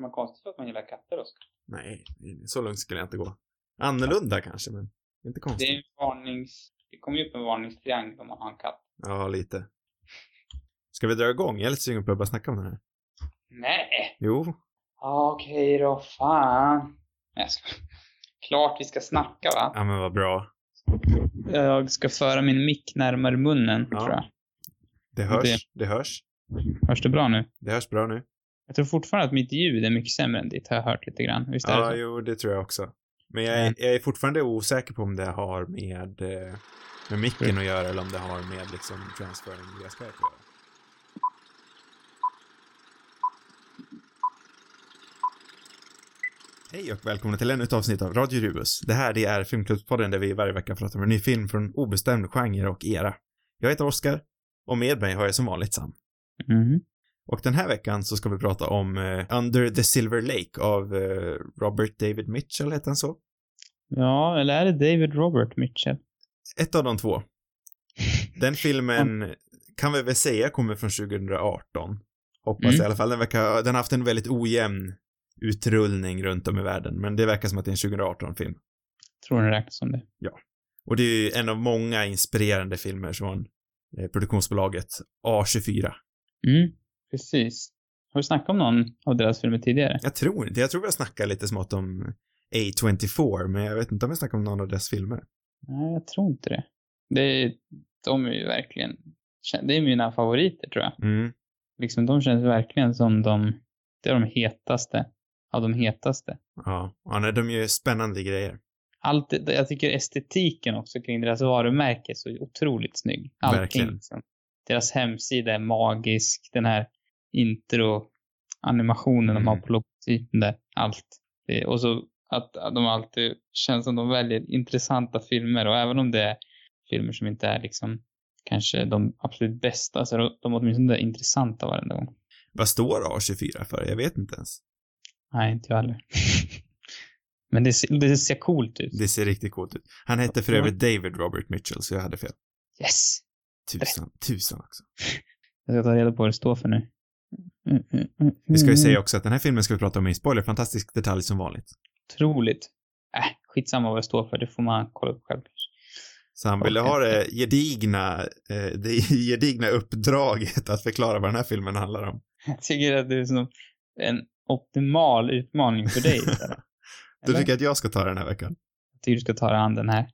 det något konstigt för att man gillar katter, Oskar? Nej, så långt skulle jag inte gå. Annorlunda kanske, men inte Det konstigt. är en varnings... Det kommer ju upp en varningstriangel om man har en katt. Ja, lite. Ska vi dra igång? Jag är lite sugen på att börja snacka om det här. Nej! Jo, Okej då, fan. Nej, Jag ska... Klart vi ska snacka, va? ja men vad bra. Jag ska föra min mick närmare munnen, Ja. tror jag. Det hörs, Det- det hörs. Hörs det bra nu? Det hörs bra nu. Jag tror fortfarande att mitt ljud är mycket sämre än ditt, har jag hört lite grann. Visst är Ja, det så? jo, det tror jag också. Men jag är, jag är fortfarande osäker på om det har med, eh, med micken att göra eller om det har med liksom transferring via Skype att göra. Hej och välkomna till ännu ett avsnitt av Radio Rubus. Det här det är Filmklubbspodden där vi varje vecka pratar om en ny film från obestämd genre och era. Jag heter Oskar och med mig har jag som vanligt Sam. Mhm. Och den här veckan så ska vi prata om eh, Under the Silver Lake av eh, Robert David Mitchell, heter han så? Ja, eller är det David Robert Mitchell? Ett av de två. Den filmen kan vi väl säga kommer från 2018. Hoppas Mm. i alla fall. Den, verkar, den har haft en väldigt ojämn utrullning runt om i världen, men det verkar som att det är en 2018-film. Tror den räknas som det. Och det är ju en av många inspirerande filmer från eh, produktionsbolaget A24. Mm, precis. Har du snackat om någon av deras filmer tidigare? Jag tror inte, jag tror vi har snackat lite smått om A24, men jag vet inte om vi snackar om någon av deras filmer. Nej, jag tror inte det. det är, de är ju verkligen... Det är mina favoriter, tror jag. Mm. Liksom, de känns verkligen som de... Det är de hetaste av de hetaste. Ja, ja nej, de gör spännande grejer. Allt, jag tycker estetiken också kring deras varumärke är så otroligt snygg. Allting. Verkligen. Liksom. Deras hemsida är magisk. Den här intro-animationen de har Mm. på logotypen där. Allt. Det, och så att att de alltid känns som de väljer intressanta filmer och även om det är filmer som inte är liksom kanske de absolut bästa så är de- de åtminstone intressanta varenda gång. Vad står A24 för? Jag vet inte ens. Nej, inte jag heller. Men det ser, det ser coolt ut. Det ser riktigt coolt ut. Han hette för övrigt David Robert Mitchell, så jag hade fel. Yes! Tusan, tusan också. Jag ska ta reda på vad det står för nu. Mm, mm, mm, Vi ska ju säga också att den här filmen ska vi prata om i spoiler, fantastisk detalj som vanligt. Otroligt. Äh, skitsamma vad det står för. Det får man kolla upp själv kanske. Så han ville ha det gedigna, eh, det gedigna uppdraget att förklara vad den här filmen handlar om. Jag tycker att det är som en optimal utmaning för dig. Du tycker att jag ska ta den här veckan? Jag tycker du ska ta dig an den här.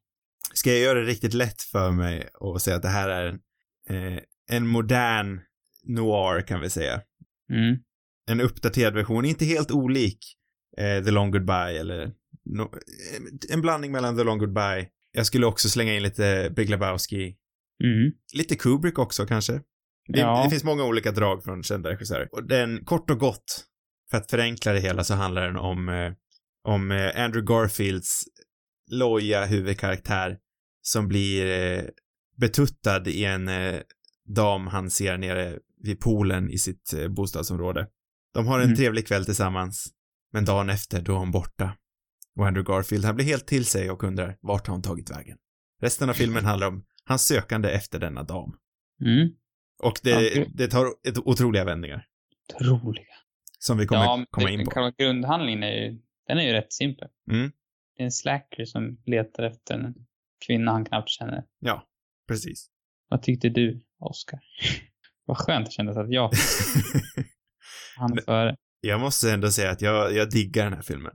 Ska jag göra det riktigt lätt för mig och säga att det här är en, eh, en modern noir kan vi säga. Mm. En uppdaterad version, inte helt olik eh, The Long Goodbye eller no, eh, en blandning mellan The Long Goodbye. Jag skulle också slänga in lite Big Lebowski. Mm. Lite Kubrick också kanske. Det, Ja. det finns många olika drag från kända regissörer. Och den, kort och gott, för att förenkla det hela så handlar den om, eh, om eh, Andrew Garfields loja huvudkaraktär som blir eh, betuttad i en eh, dam han ser nere vid poolen i sitt eh, bostadsområde. De har en Mm. trevlig kväll tillsammans, men dagen efter då är hon borta. Och Andrew Garfield, han blir helt till sig och undrar vart har hon tagit vägen? Resten av filmen handlar om hans sökande efter denna dam. Mm. Och det, det- tar ett otroliga vändningar. Otroliga. Som vi kommer ja, komma in på. Själva grundhandlingen är ju, den är ju rätt simpel. Mm. Det är en slacker som letar efter en kvinna han knappt känner. Ja, precis. Vad tyckte du, Oscar? Vad skönt det kändes att jag hann Men- före. jag måste ändå säga att jag, jag diggar den här filmen.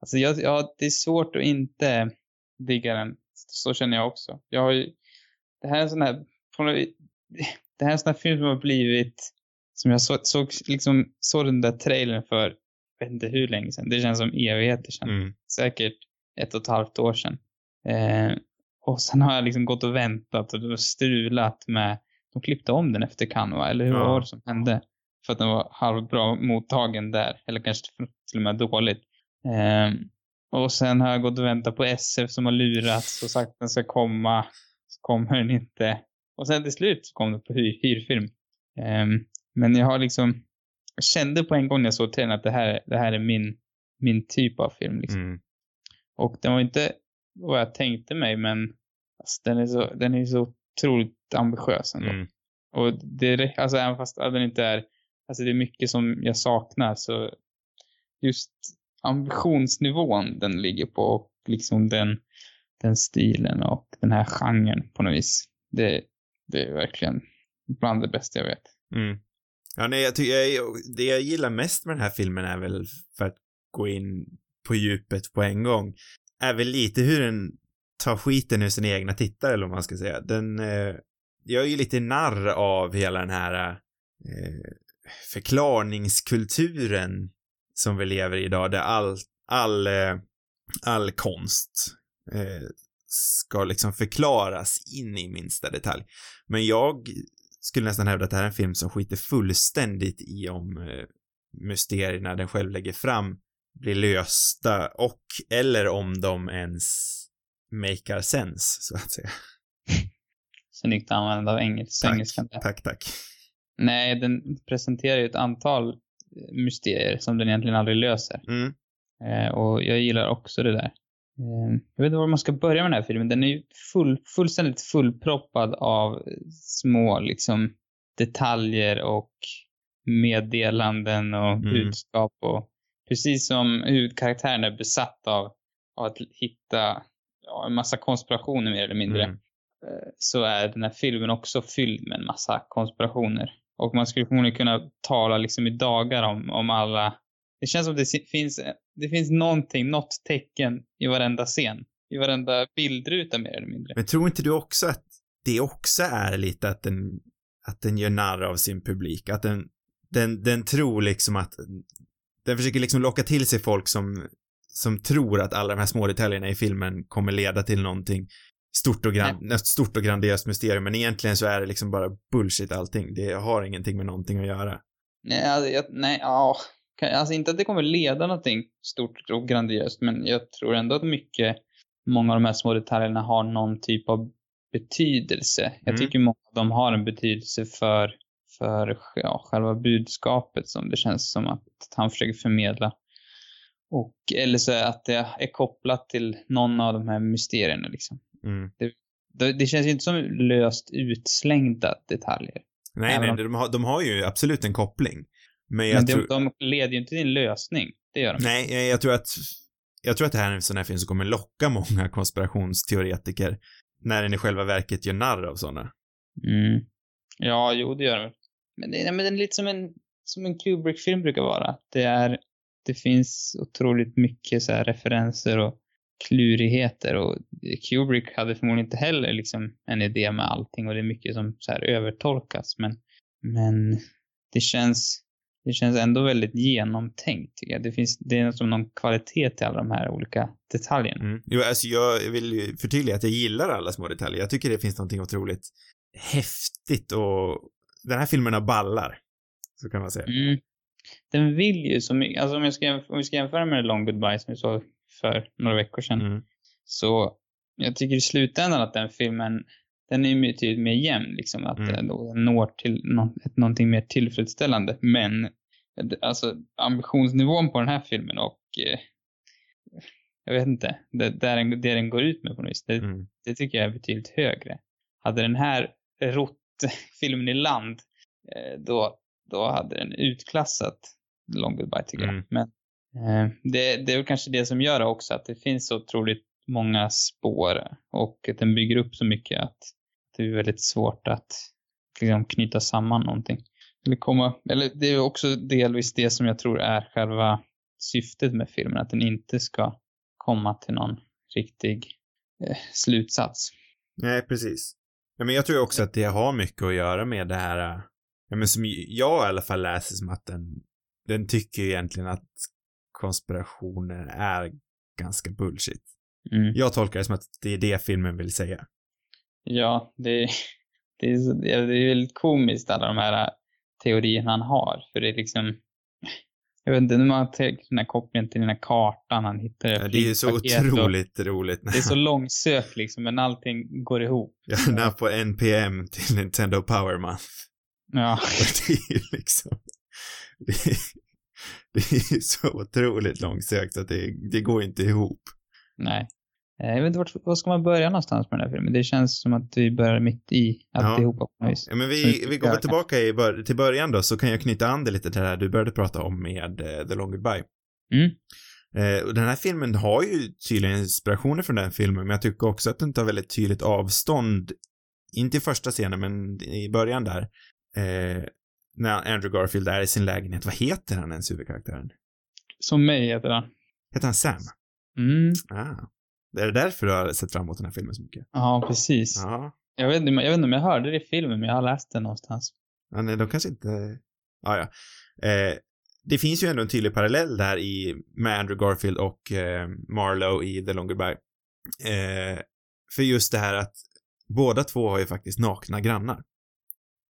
Alltså jag, ja, det är svårt att inte digga den. Så känner jag också. Jag har ju, det här är en sån här, det här är en sån här film som har blivit, som jag så, såg, liksom, såg den där trailern för, jag vet inte hur länge sedan. Det känns som evigheter sedan. Mm. Säkert ett och ett halvt år sedan. Eh, och sen har jag liksom gått och väntat och strulat med, de klippte om den efter Cannes va? Eller hur Ja. var det som hände? För att den var halvbra mottagen där. Eller kanske till och med dåligt. Eh, och sen har jag gått och väntat på SF som har lurats och sagt att den ska komma. Så kommer den inte. Och sen till slut så kom den på hyr, hyrfilm. Eh, men jag har liksom, jag kände på en gång när jag såg trailern att det här, det här är min, min typ av film. Liksom. Mm. Och den var inte vad jag tänkte mig, men alltså, den är så, den är så otroligt ambitiös ändå. Mm. Och det, alltså även fast den inte är, alltså det är mycket som jag saknar så just ambitionsnivån den ligger på och liksom den, den stilen och den här genren på något vis. Det, det är verkligen bland det bästa jag vet. Mm. Ja, nej, jag tycker, jag, det jag gillar mest med den här filmen är väl, för att gå in på djupet på en gång, är väl lite hur den ta skiten ur sina egna tittare, eller vad man ska säga. Den, eh, jag är ju lite narr av hela den här eh, förklaringskulturen som vi lever i idag, där all, all, eh, all konst eh, ska liksom förklaras in i minsta detalj. Men jag skulle nästan hävda att det här är en film som skiter fullständigt i om eh, mysterierna den själv lägger fram blir lösta och eller om de ens makar sense, så att säga. Snyggt användande av engelska. Tack, engelskan. tack, tack. Nej, den presenterar ju ett antal mysterier som den egentligen aldrig löser. Mm. Eh, och jag gillar också det där. Eh, jag vet inte var man ska börja med den här filmen. Den är ju full, fullständigt fullproppad av små liksom detaljer och meddelanden och Mm. budskap och precis som huvudkaraktären är besatt av, av att hitta ja, en massa konspirationer mer eller mindre Mm. eh, så är den här filmen också fylld med en massa konspirationer. Och man skulle förmodligen kunna tala liksom i dagar om, om alla... Det känns som det finns, det finns någonting, något tecken i varenda scen. I varenda bildruta mer eller mindre. Men tror inte du också att det också är lite att den, att den gör narr av sin publik? Att den, den, den tror liksom att, den försöker liksom locka till sig folk som, som tror att alla de här små detaljerna i filmen kommer leda till någonting stort och, grand, något stort och grandiöst mysterium, men egentligen så är det liksom bara bullshit allting. Det har ingenting med någonting att göra. Nej, alltså, jag, nej, ja. Alltså inte att det kommer leda någonting stort och grandiöst, men jag tror ändå att mycket, många av de här små detaljerna har någon typ av betydelse. Jag Mm. tycker många av dem har en betydelse för, för ja, själva budskapet som det känns som att han försöker förmedla. Och, eller så att det är kopplat till någon av de här mysterierna liksom. Mm. Det, det känns ju inte som löst utslängda detaljer. Nej, Även nej, om- de har, de har ju absolut en koppling. Men jag Men de, tror... de leder ju inte till en lösning. Det gör de Nej, jag, jag tror att jag tror att det här är en sån här film som kommer locka många konspirationsteoretiker när den i själva verket gör narr av sådana. Mm. Ja, jo, det gör den. Men, det, men den är lite som en, som en Kubrick-film brukar vara. Det, är, det finns otroligt mycket så referenser och klurigheter och Kubrick hade förmodligen inte heller liksom en idé med allting och det är mycket som så övertolkas. Men, men det känns det känns ändå väldigt genomtänkt tycker jag. Det finns, det är som någon kvalitet till alla de här olika detaljerna. Mm. Jo, alltså jag vill ju förtydliga att jag gillar alla små detaljer. Jag tycker det finns någonting otroligt häftigt och den här filmen har ballar. Så kan man säga. Mm. Den vill ju så mycket. Alltså om, jag ska, om vi ska jämföra med Long Goodbye som vi såg för några veckor sedan. Mm. Så jag tycker i slutändan att den filmen, den är betydligt mer jämn. Liksom, att Mm. den då når till nå- någonting mer tillfredsställande. Men eh, alltså ambitionsnivån på den här filmen och eh, jag vet inte, det, där den, det den går ut med på något vis, det, Mm. det tycker jag är betydligt högre. Hade den här rott filmen i land, eh, då, då hade den utklassat Long Goodbye tycker Mm. jag. Men eh, det, det är väl kanske det som gör det också, att det finns så otroligt många spår och att den bygger upp så mycket att det är väldigt svårt att liksom, knyta samman någonting. Eller, komma, eller det är också delvis det som jag tror är själva syftet med filmen, att den inte ska komma till någon riktig eh, slutsats. Nej, precis. Ja, men jag tror också att det har mycket att göra med det här, äh, ja, men som jag i alla fall läser som att den, den tycker egentligen att konspirationer är ganska bullshit. Mm. Jag tolkar det som att det är det filmen vill säga. Ja, det, det, är, så- det är väldigt komiskt alla de här äh, teorierna han har. För det är liksom, jag vet inte, när man tänker den här kopplingen till den här kartan han hittar. Ja, det är så flygpaket och- otroligt roligt. Det är så långsökt liksom, men allting går ihop. Ja, när han får NPM till Nintendo Power Month. Ja, det är liksom, det är, det är så otroligt långsökt att det, det går inte ihop. nej. Eh, Jag vet inte vart, var ska man börja någonstans med den här filmen? Det känns som att vi börjar mitt i alltihopa på något vis. Ja, men vi, vi går väl tillbaka i bör, till början då, så kan jag knyta an det lite till det här du började prata om med eh, The Long Goodbye. Mm. Eh, och den här filmen har ju tydligen inspirationer från den filmen, men jag tycker också att den tar väldigt tydligt avstånd, inte i första scenen, men i början där, eh, när Andrew Garfield är i sin lägenhet. Vad heter han ens, huvudkaraktären? Som mig heter han. Heter han Sam? Mm. Ah. Är det därför du har sett fram emot den här filmen så mycket? Ja, precis. Ja. Jag, vet, jag vet inte om jag hörde det i filmen, men jag har läst det någonstans. Ja, nej, de kanske inte... Ja, ja. Eh, det finns ju ändå en tydlig parallell där i, med Andrew Garfield och eh, Marlowe i The Long Goodbye. Eh, för just det här att båda två har ju faktiskt nakna grannar.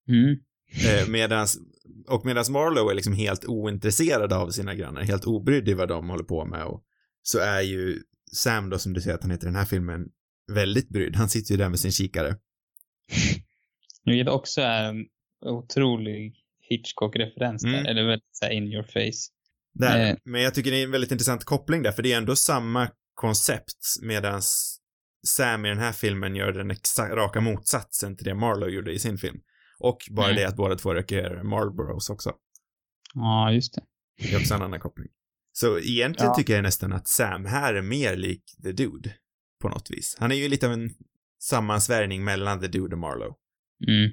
Mm. Eh, medans, och medans Marlowe är liksom helt ointresserad av sina grannar, helt obrydd i vad de håller på med och så är ju Sam då, som du säger att han heter i den här filmen, väldigt brydd. Han sitter ju där med sin kikare. Vilket också är en otrolig Hitchcock-referens där. Mm. Eller väldigt så här in your face. Där. Eh. Men jag tycker det är en väldigt intressant koppling där, för det är ändå samma koncept medans Sam i den här filmen gör den raka motsatsen till det Marlowe gjorde i sin film. Och bara Mm. det att båda två röker Marlboros också. Ja, just det. Det är också en annan koppling. Så egentligen Ja. tycker jag nästan att Sam här är mer lik The Dude. På något vis. Han är ju lite av en sammansvärjning mellan The Dude och Marlowe. Mm.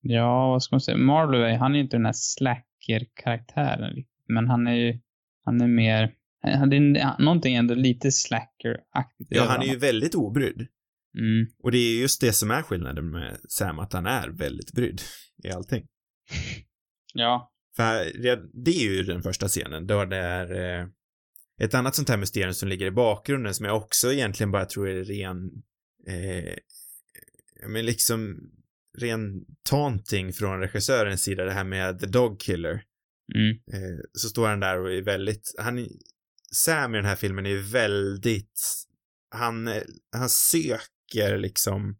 Ja, vad ska man säga? Marlowe, han är ju inte den här slacker-karaktären. Men han är ju, han är mer, han är någonting ändå lite slacker-aktigt Ja, han är ju väldigt obrydd. Mm. Och det är just det som är skillnaden med Sam, att han är väldigt brydd i allting. Ja. För det- är ju den första scenen, då det är eh, ett annat sånt här mysterium som ligger i bakgrunden som jag också egentligen bara tror är ren, eh, men liksom ren taunting från regissörens sida, det här med The Dog Killer. Mm. Eh, så står han där och är väldigt, han, Sam i den här filmen är väldigt, han, eh, han söker liksom,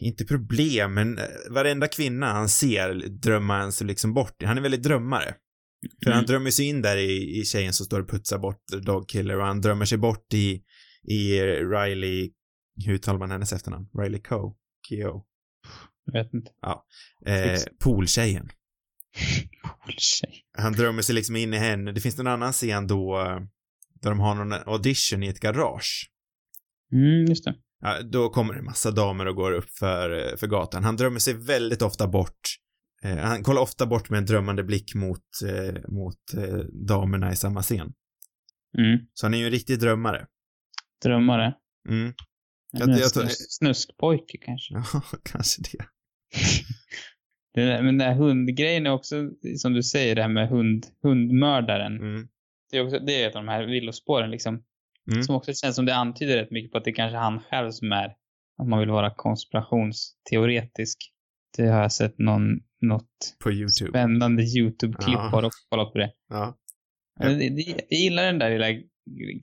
inte problem, men eh, varenda kvinna han ser drömmer han sig liksom bort. Han är väldigt drömmare. För han Mm. drömmer sig in där i, i tjejen som står och putsar bort The Dog Killer och han drömmer sig bort i, i Riley, hur uttalar man hennes efternamn? Riley Coe? Keo? Jag vet inte. Eh, Fix. pooltjejen. Cool tjej. Han drömmer sig liksom in i henne. Det finns någon annan scen då, eh, där de har någon audition i ett garage. Mm, just det. Ja, då kommer det en massa damer och går upp för, eh, för gatan. Han drömmer sig väldigt ofta bort. Eh, han kollar ofta bort med en drömmande blick mot, eh, mot eh, damerna i samma scen. Mm. Så han är ju en riktig drömmare. Drömmare. Mm. Jag- jag tror- snus, snuskpojke kanske. Ja, kanske det. Det där, men den här hundgrejen är också, som du säger, det här med hund, hundmördaren. Mm. Det är, också, det är ett av de här villospåren liksom. Mm. Som också känns som det antyder rätt mycket på att det kanske är han själv som är, om man vill vara konspirationsteoretisk. Det har jag sett någon, något På YouTube. spännande YouTube-klipp Ja. och kollat på det. Ja. Ja. Det, det, jag gillar den där lilla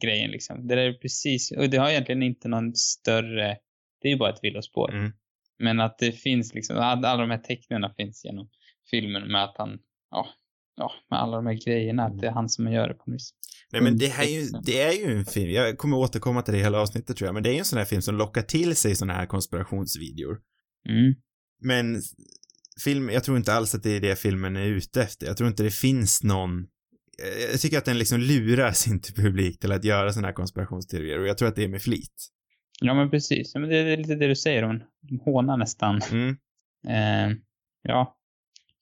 grejen liksom. Det där är precis, och det har egentligen inte någon större, det är ju bara ett villospår. Mm. Men att det finns liksom, alla alla de här tecknen finns genom filmen med att han, ja, ja, med alla de här grejerna, att det är han som gör det på något vis. Nej men det här är ju, det är ju en film, jag kommer återkomma till det hela avsnittet tror jag, men det är ju en sån här film som lockar till sig såna här konspirationsvideor. Mm. Men film, jag tror inte alls att det är det filmen är ute efter. Jag tror inte det finns någon eh, jag tycker att den liksom lurar sin publik till att göra såna här konspirationsteorier och jag tror att det är med flit. Ja, men precis. Ja, men det är lite det du säger, hon de hånar nästan. Mm. Eh, ja.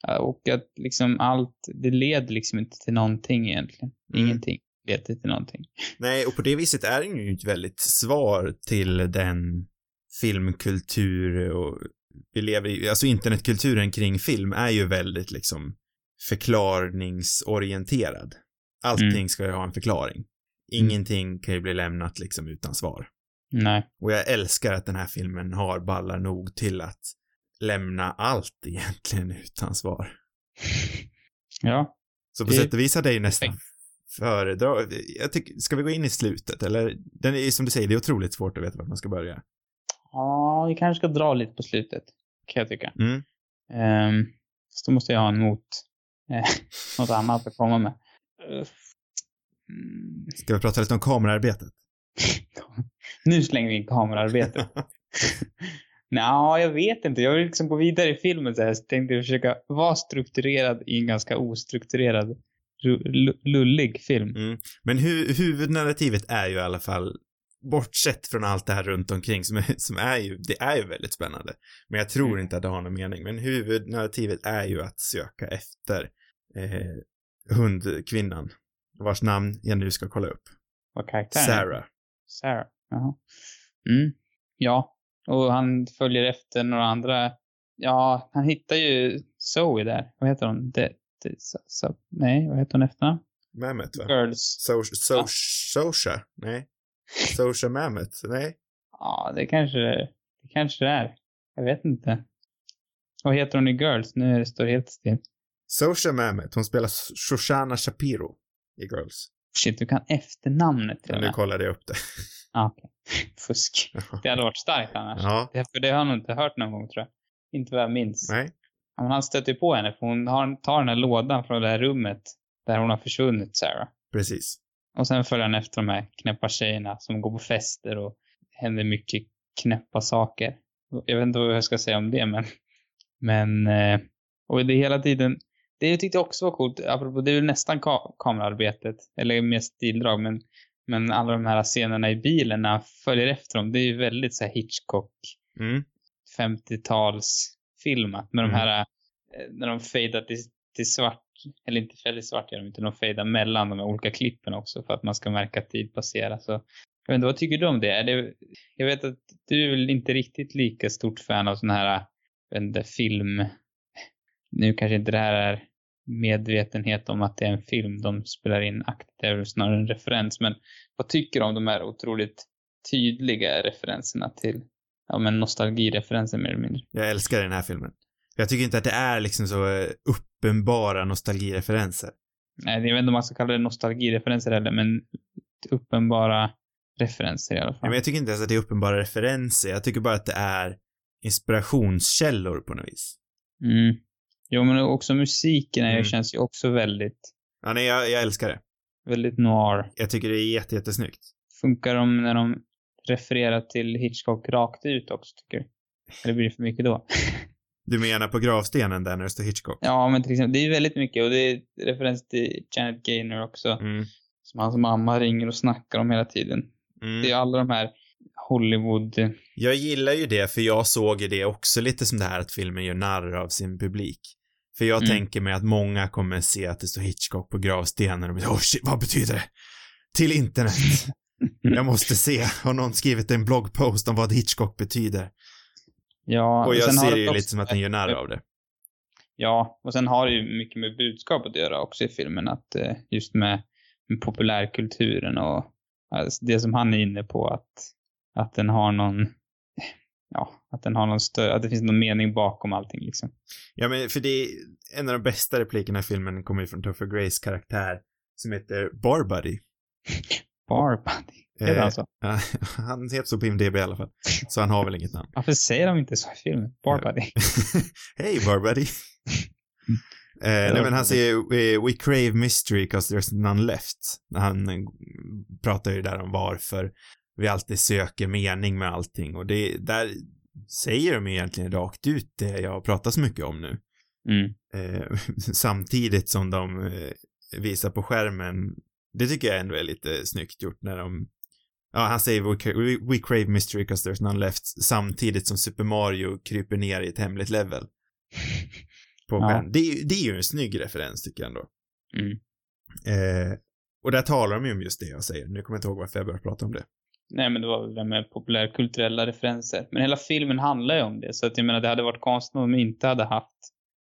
Ja, Och att liksom allt, det leder liksom inte till någonting egentligen. Mm. Ingenting leder till någonting. Nej, och på det viset är den ju ett väldigt svar till den filmkultur och vi lever i, alltså internetkulturen kring film är ju väldigt liksom förklaringsorienterad. Allting Mm. ska ju ha en förklaring. Ingenting kan ju bli lämnat liksom utan svar. Nej. Och jag älskar att den här filmen har ballar nog till att lämna allt egentligen utan svar. Ja. Så på Det- sätt och vis hade jag ju nästan Perfekt. föredra... Jag tycker, ska vi gå in i slutet eller? Den är som du säger, det är otroligt svårt att veta vart man ska börja. Ja, vi kanske ska dra lite på slutet. Kan jag tycka. Mm. Um, så då måste jag ha en mot, eh, något annat att komma med. Mm. Ska vi prata lite om kamerarbetet? Nu slänger vi in kamerarbetet. Nja, jag vet inte. Jag vill liksom gå vidare i filmen så här. Så tänkte jag försöka vara strukturerad i en ganska ostrukturerad ru- lullig film. Mm. Men hu huvudnarrativet är ju i alla fall, bortsett från allt det här runt omkring som är, som är ju, det är ju väldigt spännande. Men jag tror Mm. inte att det har någon mening. Men huvudnarrativet är ju att söka efter eh, hundkvinnan, vars namn jag nu ska kolla upp. Vad karaktären är. Sarah. Sarah. Jaha. Mm. Ja. Och han följer efter några andra. Ja, han hittar ju Zoe där. Vad heter hon? De, de, so, so, nej, vad heter hon efternamn? Mamet va? Girls. So, so, Ja. Sosha? Nej. Sosha Mamet? Nej. Ja, det kanske det kanske det är. Jag vet inte. Vad heter hon i Girls? Nu är det står helt still. Sosha Mamet, hon spelar Shoshana Shapiro i Girls. Shit, du kan efternamnet till och nu kollade jag upp det. Ah, okej. Fusk. Det hade varit starkt annars. Ja. Det, för det har nog inte hört någon gång tror jag. Inte vad jag minns. Nej. Men han stöter på henne för hon har, tar den här lådan från det här rummet där hon har försvunnit, Sarah. Precis. Och sen följer han efter de här knäppa tjejerna som går på fester och händer mycket knäppa saker. Jag vet inte vad jag ska säga om det, men... Men... eh, Och det hela tiden... Det jag tyckte också var coolt, apropå, det är väl nästan ka kamerarbetet, eller mer stildrag, men, men alla de här scenerna i bilen när han följer efter dem, det är ju väldigt så här Hitchcock, Mm. 50-talsfilmat med Mm. de här, eh, när de fejdar till, till svart, eller inte väldigt svart gör de inte, de fejdar mellan de här olika klippen också för att man ska märka att tid passerar. Så, jag vet inte, vad tycker du om det? Är det? Jag vet att du är väl inte riktigt lika stort fan av sån här, jag vet inte, film, nu kanske inte det här är medvetenhet om att det är en film de spelar in aktivt, snarare en referens, men vad tycker du om de här otroligt tydliga referenserna till ja, men nostalgireferenser mer eller mindre. Jag älskar den här filmen. Jag tycker inte att det är liksom så eh, uppenbara nostalgireferenser. Nej, jag vet inte om man ska kalla det nostalgireferenser heller, men uppenbara referenser i alla fall. men jag tycker inte ens att det är uppenbara referenser. Jag tycker bara att det är inspirationskällor på något vis. Mm. Jo, men också musiken Mm. känns ju också väldigt, Ja, nej, jag, jag älskar det. väldigt noir. Jag tycker det är jätte, jättesnyggt. Funkar de när de refererar till Hitchcock rakt ut också, tycker du? Eller blir det för mycket då? Du menar på gravstenen där när det står Hitchcock? ja, men till exempel, det är väldigt mycket och det är referens till Janet Gaynor också. Mm. Som hans mamma ringer och snackar om hela tiden. Det är Mm. alla de här Hollywood... Jag gillar ju det, för jag såg ju det också lite som det här att filmen gör narr av sin publik. För jag Mm. tänker mig att många kommer se att det står Hitchcock på gravstenen och blir åh shit, vad betyder det? Till internet. Jag måste se. Har någon skrivit en bloggpost om vad Hitchcock betyder? Ja, och jag har ser det det ju också- lite som att den gör narr av det. Ja, och sen har det ju mycket med budskapet att göra också i filmen. Att eh, just med, med populärkulturen och alltså, det som han är inne på att, att den har någon ja, att den har någon större, att det finns någon mening bakom allting liksom. Ja, men för det är en av de bästa replikerna i filmen kommer ju från Topher Grace karaktär som heter Barbuddy. Barbuddy. Eh, han så? Ja, han heter så på IMDB i alla fall. Så han har väl inget namn. Varför säger de inte så i filmen? Barbuddy. Hej Barbuddy. eh, nej men han säger "We- We crave mystery cause there's none left. Han eh, pratar ju där om varför vi alltid söker mening med allting och det, där säger de egentligen rakt ut det jag pratar så mycket om nu. Mm. Eh, samtidigt som de eh, visar på skärmen. Det tycker jag ändå är lite snyggt gjort när de Ja, han säger we, we, crave mystery cause there's none left samtidigt som Super Mario kryper ner i ett hemligt level. På Ja. Det, det är ju en snygg referens tycker jag ändå. Mm. Eh, och där talar de ju om just det jag säger. Nu kommer jag inte ihåg varför jag började prata om det. Nej, men det var väl det med populärkulturella referenser. Men hela filmen handlar ju om det. Så att jag menar, det hade varit konstigt om de inte hade haft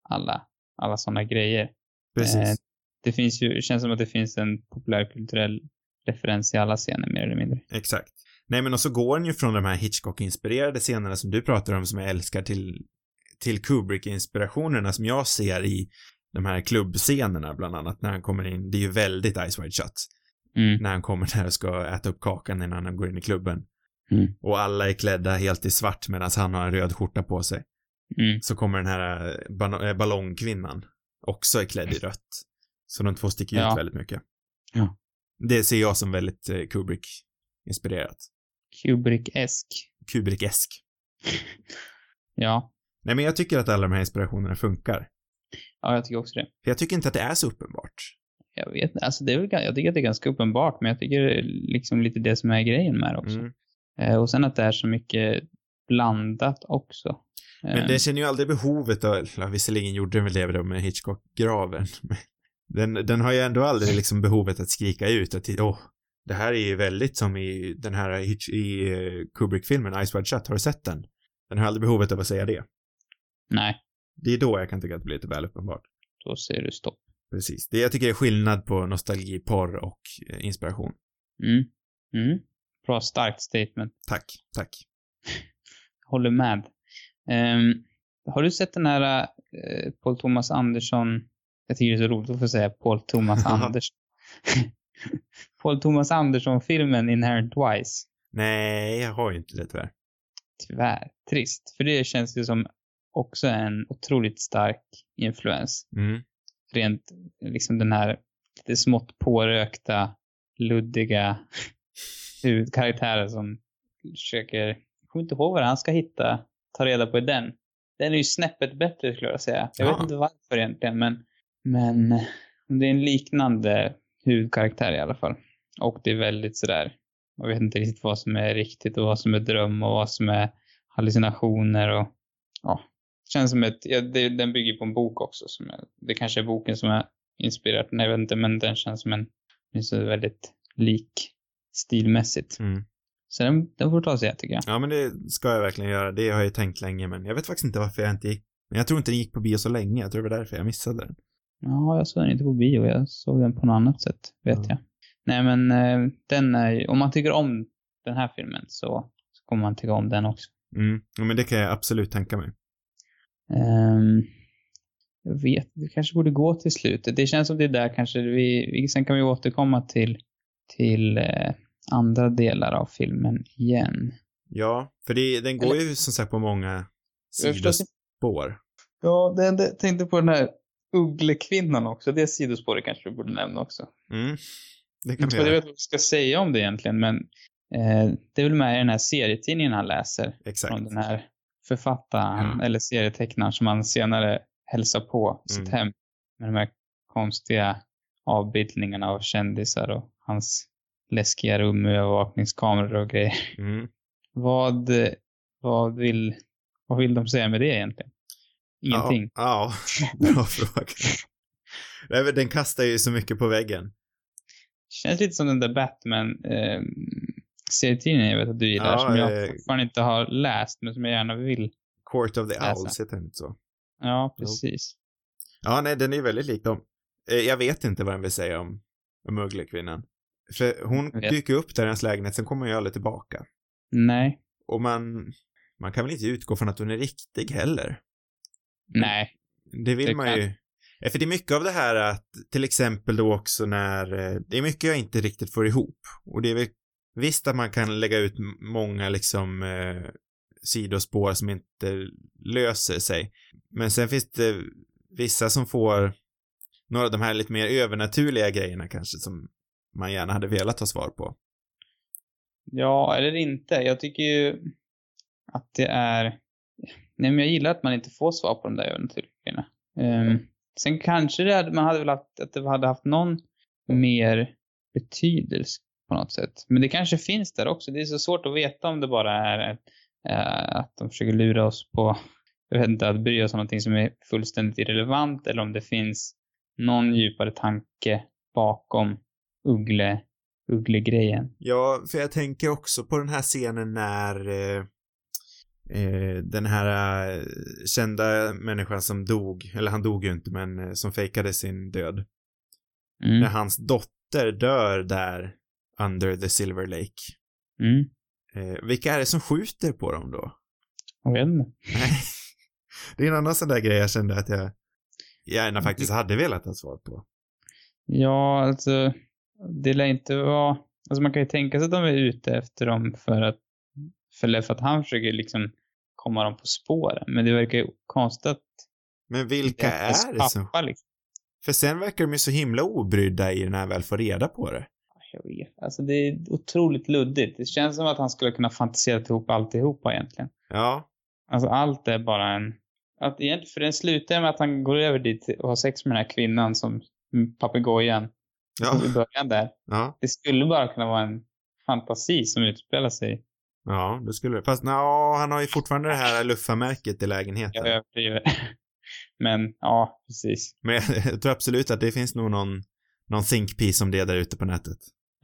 alla, alla sådana grejer. Precis. Eh, det finns ju, det känns som att det finns en populärkulturell referens i alla scener mer eller mindre. Exakt. Nej men och så går den ju från de här Hitchcock-inspirerade scenerna som du pratar om som jag älskar till, till Kubrick-inspirationerna som jag ser i de här klubbscenerna bland annat när han kommer in. Det är ju väldigt Ice Wide Shut. Mm. När han kommer där och ska äta upp kakan innan han går in i klubben. Mm. Och alla är klädda helt i svart medan han har en röd skjorta på sig. Mm. Så kommer den här eh, ban- eh, ballongkvinnan. Också är klädd i rött. Så de två sticker Ja. ut väldigt mycket. Ja. Det ser jag som väldigt eh, Kubrick-inspirerat. Kubrick-esk. Kubrick-esk. Ja. Nej, men jag tycker att alla de här inspirationerna funkar. Ja, jag tycker också det. För jag tycker inte att det är så uppenbart. Jag vet inte, alltså det är väl, jag tycker att det är ganska uppenbart, men jag tycker det är liksom lite det som är grejen med det också. Mm. Eh, och sen att det är så mycket blandat också. Men Eh, den känner ju aldrig behovet av, eller visserligen gjorde den väl det med Hitchcock-graven. Den, den har ju ändå aldrig liksom behovet att skrika ut att åh, det här är ju väldigt som i den här Hitch, i eh, Kubrick-filmen Ice Wide Shut, har du sett den? Den har aldrig behovet av att säga det. Nej, Det är då jag kan tycka att det blir lite väl uppenbart. då säger du stopp. Precis. Det jag tycker är skillnad på nostalgi, porr och eh, inspiration. Mm. Mm. Bra starkt statement. Tack, tack. Håller med. Ehm, har du sett den här eh, Paul Thomas Andersson, jag tycker det är så roligt att få säga Paul Thomas Andersson. Paul Thomas Andersson-filmen Inherent Wise. Nej, jag har ju inte det tyvärr. Tyvärr. Trist. För det känns ju som också en otroligt stark influens. Mm. Rent liksom den här lite smått pårökta, luddiga huvudkaraktären som försöker, jag kommer inte ihåg vad han ska hitta, ta reda på i den. Den är ju snäppet bättre skulle jag säga. Jag Ja. vet inte varför egentligen, men, men det är en liknande huvudkaraktär i alla fall. Och det är väldigt sådär, jag vet inte riktigt vad som är riktigt och vad som är dröm och vad som är hallucinationer och ja. Känns som ett, ja, det, den bygger på en bok också. Som är, det kanske är boken som är inspirerat den, jag vet inte, men den känns som en, den är väldigt lik stilmässigt. Mm. Så den, den får ta och se tycker jag. Ja, men det ska jag verkligen göra. Det har jag ju tänkt länge, men jag vet faktiskt inte varför jag inte gick. Men jag tror inte den gick på bio så länge. Jag tror det var därför jag missade den. Ja, jag såg den inte på bio. Jag såg den på något annat sätt, vet Ja. jag. Nej, men eh, den är om man tycker om den här filmen så, så kommer man tycka om den också. Mm. Ja, men det kan jag absolut tänka mig. Ehm, jag vet, vi kanske borde gå till slutet. Det känns som det är där kanske vi, sen kan vi återkomma till, till eh, andra delar av filmen igen. Ja, för det, den går ju som sagt på många inte- sidospår. Ja, det, det, tänkte på den här Ugglekvinnan också. Det sidospåret kanske vi borde nämna också. Mm. Det kan Inte vi för att jag göra. vet vad vi ska säga om det egentligen, men eh, det är väl med i den här serietidningen han läser. Exakt. Från den här författaren, Ja. eller serietecknaren som han senare hälsar på sitt Mm. hem. Med de här konstiga avbildningarna av kändisar och hans läskiga rum med övervakningskameror och grejer. Mm. Vad, vad, vill, vad vill de säga med det egentligen? Ingenting. Ja, ja. bra fråga. Den kastar ju så mycket på väggen. Känns lite som den där Batman eh, serietidningen jag vet att du gillar, Ja, som jag eh, fortfarande inte har läst, men som jag gärna vill. Court of the Läsa. Owls heter den inte så. Ja, precis. Ja, nej, den är väldigt lik dem. Eh, Jag vet inte vad den vill säga om, om Ugglekvinnan. För hon dyker upp där i hans lägenhet, sen kommer hon ju aldrig tillbaka. Nej. Och man, man kan väl inte utgå från att hon är riktig heller. Nej. Det vill Det man kan- ju. Ja, för det är mycket av det här att, till exempel då också när, eh, det är mycket jag inte riktigt får ihop. Och det är väl, visst att man kan lägga ut många liksom eh, sidospår som inte löser sig. Men sen finns det vissa som får några av de här lite mer övernaturliga grejerna kanske som man gärna hade velat ha svar på. Ja, eller inte. Jag tycker ju att det är... Nej, men jag gillar att man inte får svar på de där övernaturliga grejerna. Um, sen kanske det hade, man hade velat att det hade haft någon mer betydelse på något sätt. Men det kanske finns där också. Det är så svårt att veta om det bara är eh, att de försöker lura oss på, jag vet inte, att bry oss om någonting som är fullständigt irrelevant eller om det finns någon djupare tanke bakom Uggle, Uggle-grejen. Ja, för jag tänker också på den här scenen när eh, eh, den här eh, kända människan som dog, eller han dog ju inte, men eh, som fejkade sin död. Mm. När hans dotter dör där under the Silver Lake. Mm. Eh, vilka är det som skjuter på dem då? Jag vet inte. Det är en annan sån där grej jag kände att jag gärna faktiskt hade velat ha svar på. Ja, alltså, det lär inte vara... Alltså man kan ju tänka sig att de är ute efter dem för att, för, för att han försöker liksom komma dem på spåren. Men det verkar ju konstigt att Men vilka är är det som... pappa liksom. För sen verkar de ju så himla obrydda i när han väl får reda på det. Jag vet. Alltså det är otroligt luddigt. Det känns som att han skulle kunna fantisera ihop alltihopa egentligen. Ja. Alltså allt är bara en... Att egentligen, för den slutar med att han går över dit och har sex med den här kvinnan som mm, papegojan. Ja. i början där. Ja. Det skulle bara kunna vara en fantasi som utspelar sig. Ja, det skulle det. Fast no, han har ju fortfarande det här luffarmärket i lägenheten. Jag överdriver. Men ja, precis. Men jag tror absolut att det finns nog någon, någon think piece om det där ute på nätet.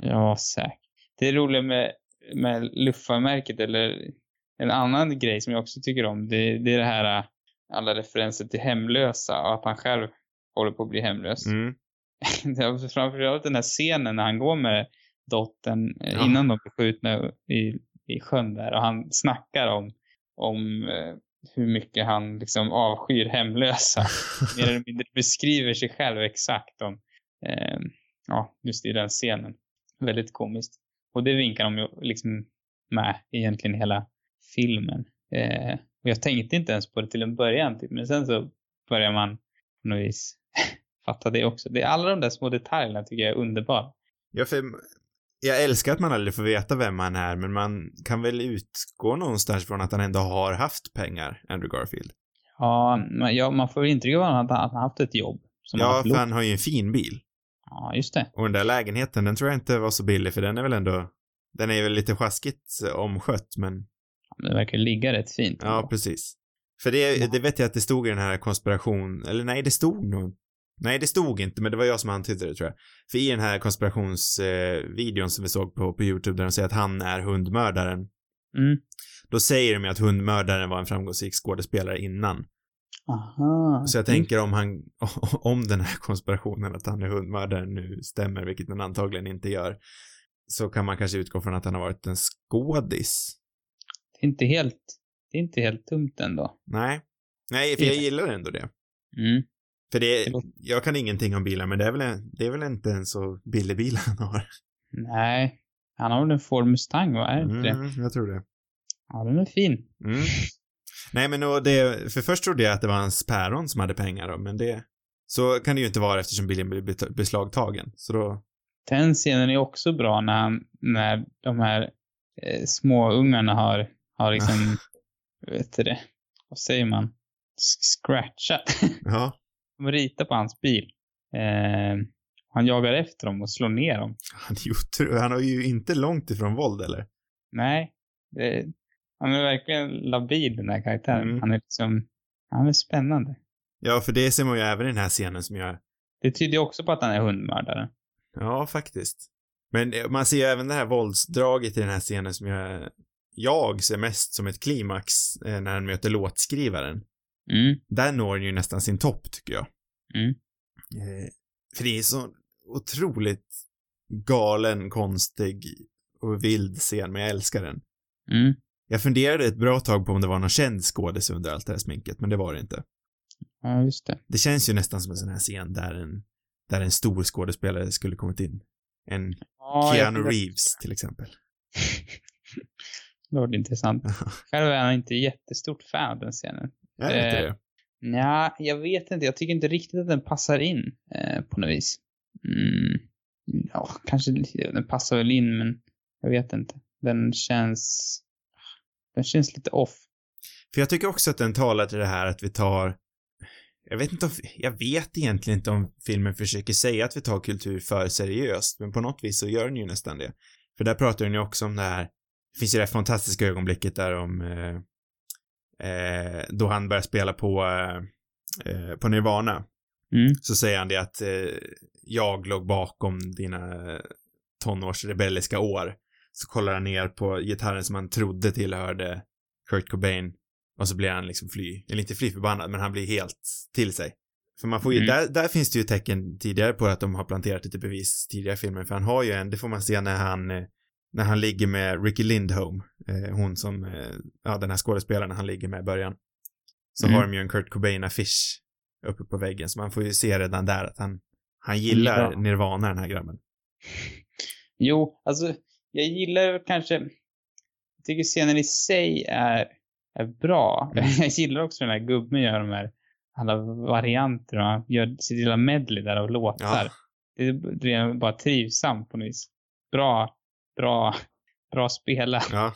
Ja, säkert. Det roliga med, med luffarmärket eller en annan grej som jag också tycker om, det, det är det här äh, alla referenser till hemlösa och att han själv håller på att bli hemlös. Mm. Framförallt den här scenen när han går med dottern eh, Ja. innan de blir skjutna i, i sjön där och han snackar om, om eh, hur mycket han liksom avskyr hemlösa. Mer eller mindre beskriver sig själv exakt om, eh, ja, just i den scenen. Väldigt komiskt. Och det vinkar de ju liksom med egentligen hela filmen. Eh, och jag tänkte inte ens på det till en början, typ. men sen så börjar man på något vis fatta det också. Det, alla de där små detaljerna tycker jag är underbara. Ja, för jag älskar att man aldrig får veta vem han är, men man kan väl utgå någonstans från att han ändå har haft pengar, Andrew Garfield. Ja, man, ja, man får intryck av att han, har haft ett jobb. Ja, för han har ju en fin bil. Ja, just det. Och den där lägenheten, den tror jag inte var så billig, för den är väl ändå, den är väl lite sjaskigt eh, omskött, men Det verkar ligga rätt fint. ja, ändå. precis. För det, det vet jag att det stod i den här konspiration, eller nej, det stod nog, nej, det stod inte, men det var jag som antydde det tror jag. För i den här konspirationsvideon eh, som vi såg på, på YouTube, där de säger att han är hundmördaren, Mm. då säger de ju att hundmördaren var en framgångsrik skådespelare innan. Aha. Så jag tänker om han, om den här konspirationen att han är hundmördaren nu stämmer, vilket den antagligen inte gör, så kan man kanske utgå från att han har varit en skådis. Det är inte helt, det är inte helt dumt ändå. Nej. Nej, för jag gillar ändå det. Mm. För det, jag kan ingenting om bilar, men det är väl, det är väl inte en så billig bil han har. Nej. Han har väl en Ford Mustang, va? Är det inte det? Mm, jag tror det. Ja, den är fin. Mm. Nej, men och det, för först trodde jag att det var hans päron som hade pengar då, men det, så kan det ju inte vara eftersom bilen blir beslagtagen. Så då, Den scenen är också bra när, han, när de här eh, små ungarna har, har liksom, vet du det, vad säger man? Scratchat. ja, De ritar på hans bil. Eh, han jagar efter dem och slår ner dem. han, är otro- han har ju inte långt ifrån våld eller? Nej, det, han är verkligen labil den här karaktären. Mm. Han är liksom, han är spännande. Ja, för det ser man ju även i den här scenen som jag, Det tyder ju också på att han är hundmördare. ja faktiskt. Men eh, man ser ju även det här våldsdraget i den här scenen som jag, jag ser mest som ett klimax eh, när han möter låtskrivaren. Mm. Där når den ju nästan sin topp tycker jag. Mm. Eh, för det är så otroligt galen, konstig och vild scen, men jag älskar den. Mm. Jag funderade ett bra tag på om det var någon känd skådis under allt det här sminket, men det var det inte. Ja, just det. Det känns ju nästan som en sån här scen där en, där en stor skådespelare skulle kommit in. En Ja, jag Keanu Reeves till exempel. Det var intressant. Själv är han inte jättestort fan av den scenen. Jag vet inte Eh, det. Nja, jag vet inte. Jag tycker inte riktigt att den passar in eh, på något vis. Mm. Ja, kanske den passar väl in, men jag vet inte. Den känns... Den känns lite off. För jag tycker också att den talar till det här att vi tar jag vet inte om, jag vet egentligen inte om filmen försöker säga att vi tar kultur för seriöst, men på något vis så gör den ju nästan det. För där pratar den ju också om det här, det finns ju det här fantastiska ögonblicket där om, eh, eh, då han börjar spela på, eh, på Nirvana. Mm. Så säger han det att eh, jag låg bakom dina tonårsrebelliska år. Så kollar han ner på gitarren som han trodde tillhörde Kurt Cobain. Och så blir han liksom fly, eller inte fly förbannad, men han blir helt till sig. För man får ju, Mm. där, där finns det ju tecken tidigare på att de har planterat lite bevis tidigare i filmen, för han har ju en, det får man se när han, eh, när han ligger med Ricky Lindholm, eh, hon som, eh, ja den här skådespelaren han ligger med i början. Så Mm. har de ju en Kurt Cobain-affisch uppe på väggen, så man får ju se redan där att han, han gillar Ja. Nirvana den här grabben. Jo, alltså jag gillar kanske... Jag tycker scenen i sig är, är bra. Mm. Jag gillar också när gubben gör de här alla varianter och han gör sitt lilla medley där av låtar. Ja. Det, är- det är bara trivsamt på något vis. Bra, bra, bra spelat. Ja.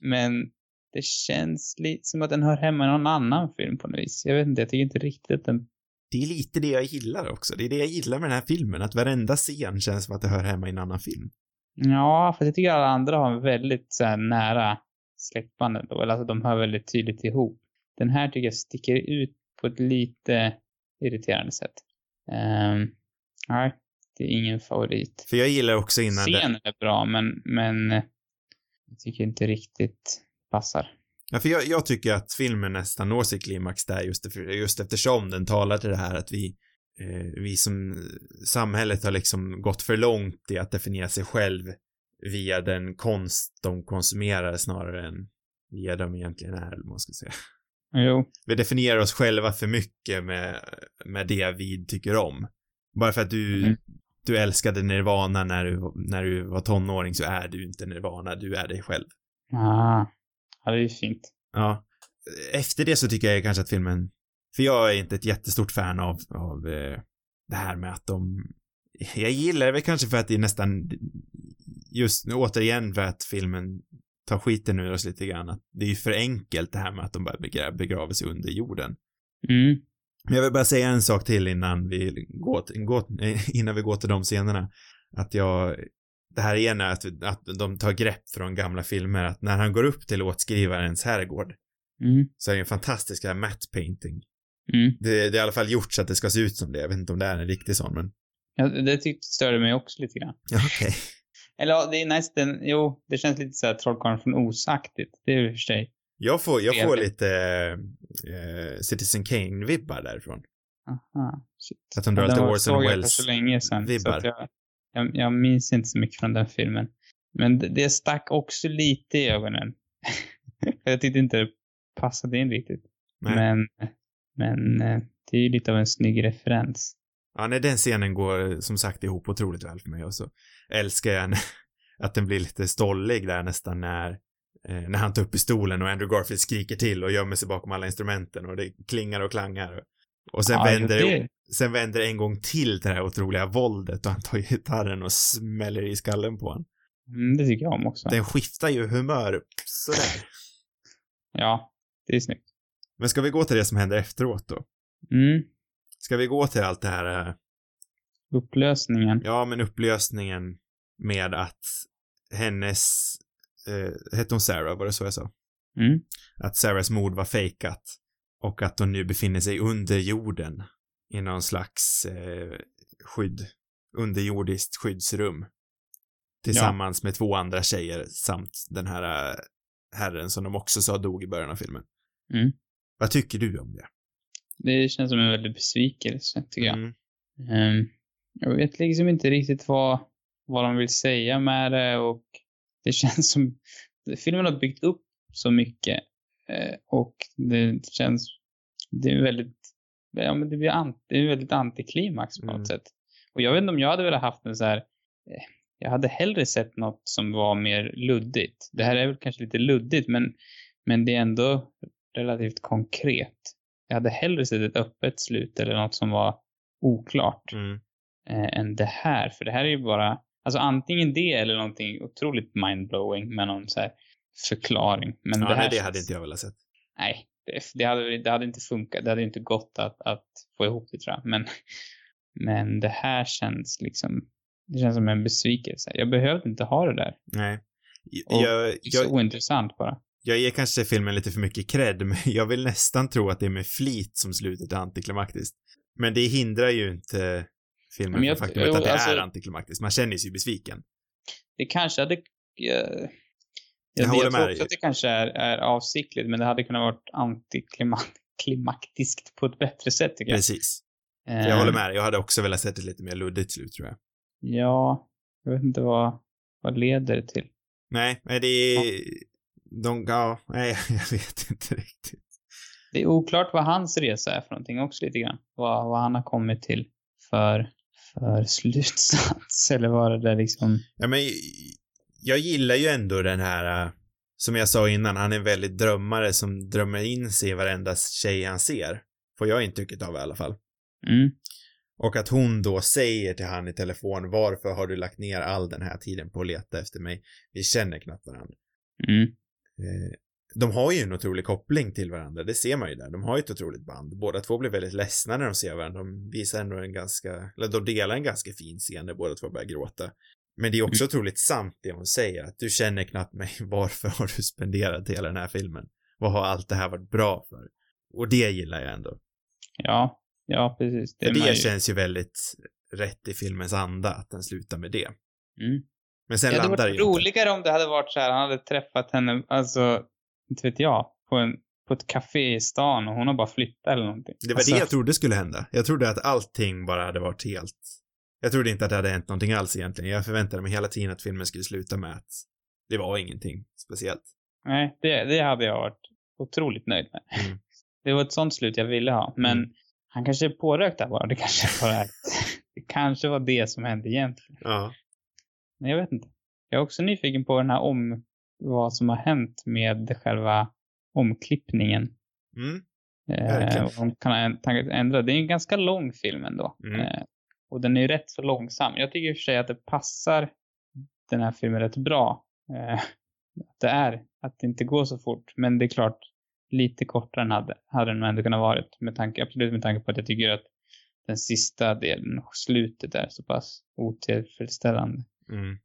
Men det känns lite som att den hör hemma i någon annan film på något vis. Jag vet inte, jag tycker inte riktigt att den det är lite det jag gillar också. Det är det jag gillar med den här filmen, att varenda scen känns som att det hör hemma i en annan film. Ja, för jag tycker alla andra har en väldigt så här, nära släktband ändå. Eller alltså de hör väldigt tydligt ihop. Den här tycker jag sticker ut på ett lite irriterande sätt. Um, nej, det är ingen favorit. För jag gillar också innan Scenen är bra, men, men jag tycker inte riktigt passar. Ja, för jag, jag tycker att filmen nästan når sitt klimax där just, just eftersom den talar till det här att vi, vi som samhället har liksom gått för långt i att definiera sig själv via den konst de konsumerar snarare än via de egentligen är, eller man ska säga. Jo. Vi definierar oss själva för mycket med, med det vi tycker om. Bara för att du, mm. du älskade Nirvana när du, när du var tonåring så är du inte Nirvana, du är dig själv. Ah. Ja, det är ju fint. Ja. Efter det så tycker jag kanske att filmen, för jag är inte ett jättestort fan av, av eh, det här med att de, jag gillar det väl kanske för att det är nästan, just nu återigen för att filmen tar skiten ur oss lite grann, att det är ju för enkelt det här med att de bara begraver sig under jorden. Mm. Men jag vill bara säga en sak till innan vi går, går, innan vi går till de scenerna. Att jag det här ena att, att de tar grepp från gamla filmer, att när han går upp till låtskrivarens herrgård mm. så är det en fantastisk matte painting. Mm. Det, det, är i alla fall gjort så att det ska se ut som det. Jag vet inte om det är en riktig sån, men... Ja, det tyckte störde mig också lite grann. Okej. Okay. Eller ja, det är nästan, jo, det känns lite såhär Trollkarlen från Osaktigt. Det är ju för sig. Jag får, jag får lite äh, Citizen Kane-vibbar därifrån. Aha, shit. Att de drar lite Orson Welles-vibbar. så. Så jag, jag, jag minns inte så mycket från den filmen. Men det, det stack också lite i ögonen. jag tyckte inte det passade in riktigt. Nej. Men, men eh, det är ju lite av en snygg referens. Ja, nej, den scenen går som sagt ihop otroligt väl för mig och så älskar jag att den blir lite stollig där nästan när eh, när han tar upp pistolen och Andrew Garfield skriker till och gömmer sig bakom alla instrumenten och det klingar och klangar. Och sen, ja, vänder, det... sen vänder det en gång till till det här otroliga våldet och han tar gitarren och smäller i skallen på honom. Mm, det tycker jag om också. Den skiftar ju humör sådär. ja, det är snyggt. Men ska vi gå till det som händer efteråt då? Mm. Ska vi gå till allt det här? Äh... Upplösningen. Ja, men upplösningen med att hennes, eh, hette hon Sarah, var det så jag sa? Mm. Att Sarahs mord var fejkat och att hon nu befinner sig under jorden i någon slags eh, skydd, underjordiskt skyddsrum. Tillsammans ja. med två andra tjejer samt den här äh, herren som de också sa dog i början av filmen. Mm. Vad tycker du om det? Det känns som en väldig besvikelse, tycker jag. Mm. Um, jag vet liksom inte riktigt vad, vad de vill säga med det och det känns som filmen har byggt upp så mycket Eh, och det känns, det är väldigt, ja men det blir anti, det är väldigt antiklimax på något mm. sätt. Och jag vet inte om jag hade velat haft en så här, eh, jag hade hellre sett något som var mer luddigt. Det här är väl kanske lite luddigt men, men det är ändå relativt konkret. Jag hade hellre sett ett öppet slut eller något som var oklart mm. eh, än det här. För det här är ju bara, alltså antingen det eller någonting otroligt mindblowing med någon så här förklaring. Men ja, det här... Nej, det hade inte jag velat sett. Nej, det, det, hade, det hade inte funkat. Det hade inte gått att, att få ihop det tror jag. Men, men det här känns liksom, det känns som en besvikelse. Jag behövde inte ha det där. Nej. Jag, jag, det är så ointressant bara. Jag ger kanske filmen lite för mycket cred, men jag vill nästan tro att det är med flit som slutet är antiklimaktiskt. Men det hindrar ju inte filmen från faktumet att det alltså, är antiklimaktiskt. Man känner sig ju besviken. Det kanske hade... Jag, jag, jag, jag tror också att det kanske är, är avsiktligt, men det hade kunnat vara antiklimaktiskt på ett bättre sätt tycker jag. Precis. Jag håller med Jag hade också velat sett ett lite mer luddigt slut tror jag. Ja, jag vet inte vad, vad leder det till. Nej, men det är... Ja. De, ja, nej, jag vet inte riktigt. Det är oklart vad hans resa är för någonting också lite grann. Vad, vad han har kommit till för, för slutsats, eller vad det där liksom... Ja, men jag gillar ju ändå den här, äh, som jag sa innan, han är en väldigt drömmare som drömmer in sig i varenda tjej han ser. Får jag intrycket av i alla fall. Mm. Och att hon då säger till han i telefon, varför har du lagt ner all den här tiden på att leta efter mig? Vi känner knappt varandra. Mm. Eh, de har ju en otrolig koppling till varandra, det ser man ju där. De har ju ett otroligt band. Båda två blir väldigt ledsna när de ser varandra. De visar ändå en ganska, eller de delar en ganska fin scen där båda två börjar gråta. Men det är också mm. otroligt sant det hon säger, att du känner knappt mig, varför har du spenderat hela den här filmen? Vad har allt det här varit bra för? Och det gillar jag ändå. Ja, ja precis. Det, för det ju... känns ju väldigt rätt i filmens anda, att den slutar med det. Mm. Men sen ja, landar det hade varit roligare om det hade varit så här, han hade träffat henne, alltså, inte vet jag, på, en, på ett café i stan och hon har bara flyttat eller någonting. Det var alltså... det jag trodde skulle hända. Jag trodde att allting bara hade varit helt... Jag trodde inte att det hade hänt någonting alls egentligen. Jag förväntade mig hela tiden att filmen skulle sluta med att det var ingenting speciellt. Nej, det, det hade jag varit otroligt nöjd med. Mm. Det var ett sånt slut jag ville ha, men mm. han kanske är pårökt där bara. Det kanske bara det kanske var det som hände egentligen. Ja. Jag vet inte. Jag är också nyfiken på den här om vad som har hänt med själva omklippningen. Mm. Eh, de kan ändra. Det är en ganska lång film ändå. Mm. Eh, och den är ju rätt så långsam. Jag tycker i och för sig att det passar den här filmen rätt bra. Eh, att det är, att det inte går så fort. Men det är klart, lite kortare än hade, hade den ändå kunnat varit. Med tanke, absolut med tanke på att jag tycker att den sista delen, slutet är så pass otillfredsställande. Mm.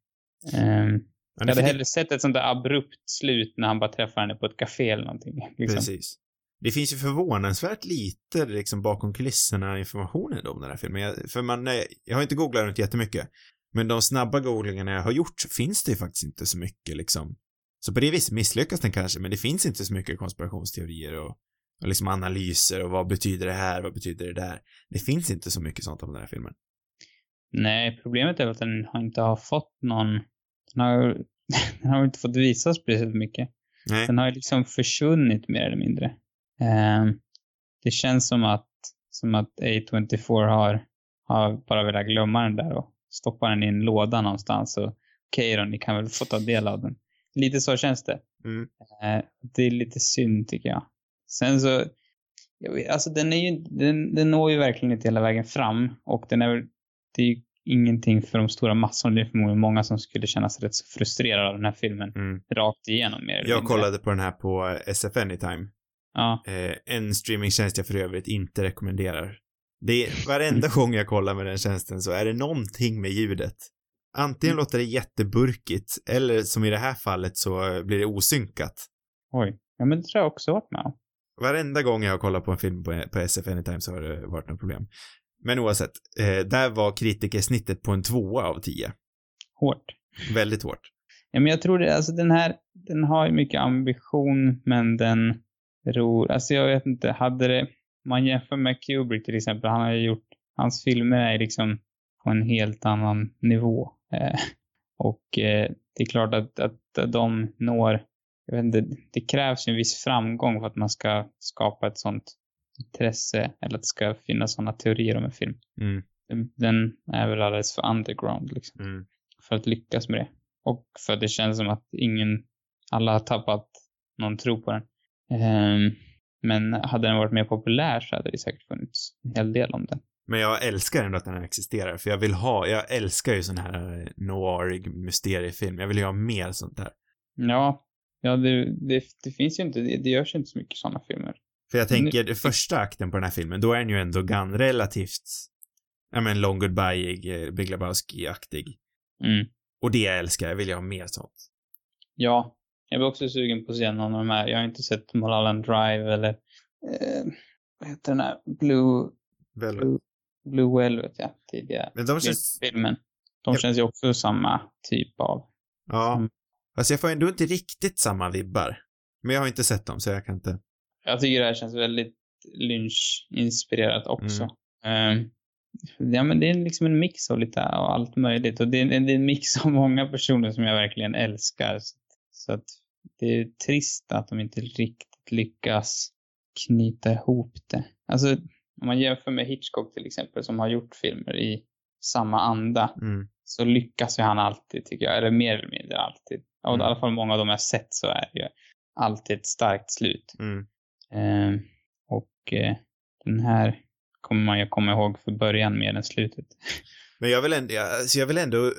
Um, jag hade hellre sett ett sånt där abrupt slut när han bara träffar henne på ett café eller någonting. Liksom. Precis. Det finns ju förvånansvärt lite liksom bakom kulisserna information om den här filmen. Jag, för man, jag har inte googlat runt jättemycket. Men de snabba googlingarna jag har gjort finns det ju faktiskt inte så mycket liksom. Så på det viset misslyckas den kanske, men det finns inte så mycket konspirationsteorier och, och liksom analyser och vad betyder det här, vad betyder det där. Det finns inte så mycket sånt om den här filmen. Nej, problemet är att den har inte har fått någon, den har, den har inte fått visas speciellt mycket. Nej. Den har ju liksom försvunnit mer eller mindre. Um, det känns som att, som att A24 har, har bara velat glömma den där och stoppa den i en låda någonstans okej okay då, ni kan väl få ta del av den. Lite så känns det. Mm. Uh, det är lite synd tycker jag. Sen så, jag vet, alltså den är ju, den, den når ju verkligen inte hela vägen fram och den är det är ju ingenting för de stora massorna. Det är förmodligen många som skulle känna sig rätt så frustrerade av den här filmen mm. rakt igenom. Mer jag kollade på den här på SF Anytime. Ja. Eh, en streamingtjänst jag för övrigt inte rekommenderar. Det är, varenda gång jag kollar med den tjänsten så är det någonting med ljudet. Antingen mm. låter det jätteburkigt eller som i det här fallet så blir det osynkat. Oj. Ja men det tror jag också varit med om. Varenda gång jag har kollat på en film på, på SF Anytime så har det varit något problem. Men oavsett, eh, där var kritikersnittet på en tvåa av tio. Hårt. Väldigt hårt. Ja, men jag tror det, alltså den här, den har ju mycket ambition, men den ror, alltså jag vet inte, hade det, man jämför med Kubrick till exempel, han har ju gjort, hans filmer är liksom på en helt annan nivå. Eh, och eh, det är klart att, att de når, jag vet inte, det krävs ju en viss framgång för att man ska skapa ett sånt intresse eller att det ska finnas sådana teorier om en film. Mm. Den är väl alldeles för underground liksom. Mm. För att lyckas med det. Och för att det känns som att ingen, alla har tappat någon tro på den. Um, men hade den varit mer populär så hade det säkert funnits en hel del om den. Men jag älskar ändå att den existerar, för jag vill ha, jag älskar ju sån här noirig mysteriefilm. Jag vill ju ha mer sånt där. Ja, ja det, det, det finns ju inte, det, det görs inte så mycket sådana filmer. För jag tänker, nu... första akten på den här filmen, då är den ju ändå gan relativt, ja men Long Goodbye, eh, Big Lebowski-aktig. Mm. Och det jag älskar, jag vill ju ha mer sånt. Ja, jag var också sugen på att se någon av de här. Jag har inte sett Mulholland Drive eller, eh, vad heter den här, Blue... Velvet. Blue, Blue Velvet, ja, tidigare. Men de känns... Filmen. De ja. känns ju också samma typ av. Ja. Mm. Alltså jag får ändå inte riktigt samma vibbar. Men jag har inte sett dem, så jag kan inte. Jag tycker det här känns väldigt Lynch-inspirerat också. Mm. Um, ja, men det är liksom en mix av lite av allt möjligt. Och det är, det är en mix av många personer som jag verkligen älskar. Så, så att det är trist att de inte riktigt lyckas knyta ihop det. Alltså, om man jämför med Hitchcock till exempel, som har gjort filmer i samma anda, mm. så lyckas ju han alltid, tycker jag. Eller mer eller mindre alltid. Mm. i alla fall många av dem jag sett så är det ju alltid ett starkt slut. Mm. Eh, och eh, den här kommer man ju komma ihåg för början mer än slutet. Men jag vill ändå, alltså jag vill ändå,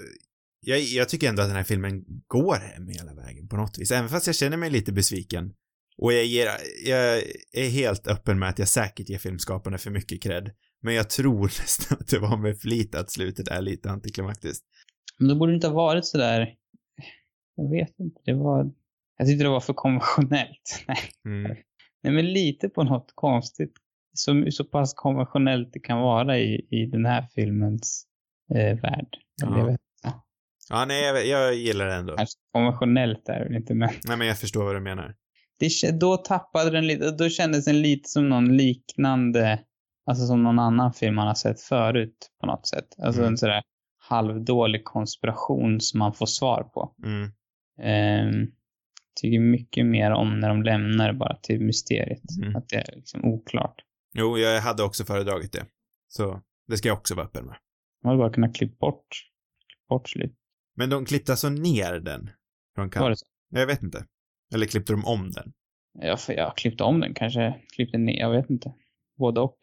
jag, jag tycker ändå att den här filmen går hem hela vägen på något vis. Även fast jag känner mig lite besviken Och jag ger, jag är helt öppen med att jag säkert ger filmskaparna för mycket cred. Men jag tror nästan att det var med flit att slutet är lite antiklimaktiskt. Men då borde det inte ha varit sådär, jag vet inte, det var, jag tyckte det var för konventionellt. Nej, Mm. Nej men lite på något konstigt. Så, så pass konventionellt det kan vara i, i den här filmens eh, värld. Ja. Ja, nej, jag, jag gillar det ändå. kanske konventionellt är det inte, men Nej, men jag förstår vad du menar. det, då tappade den lite, då kändes den lite som någon liknande, alltså som någon annan film man har sett förut på något sätt. Alltså Mm. en sådär halvdålig konspiration som man får svar på. Mm. Ehm, tycker mycket mer om när de lämnar det bara till mysteriet. Mm. Att det är liksom oklart. Jo, jag hade också föredragit det. Så, det ska jag också vara öppen med. Man hade bara kunnat klippa bort, klippa bort slut. Men de klippte alltså ner den från Var det så? Jag vet inte. Eller klippte de om den? Jag, jag klippte om den kanske, klippte ner, jag vet inte. Både och,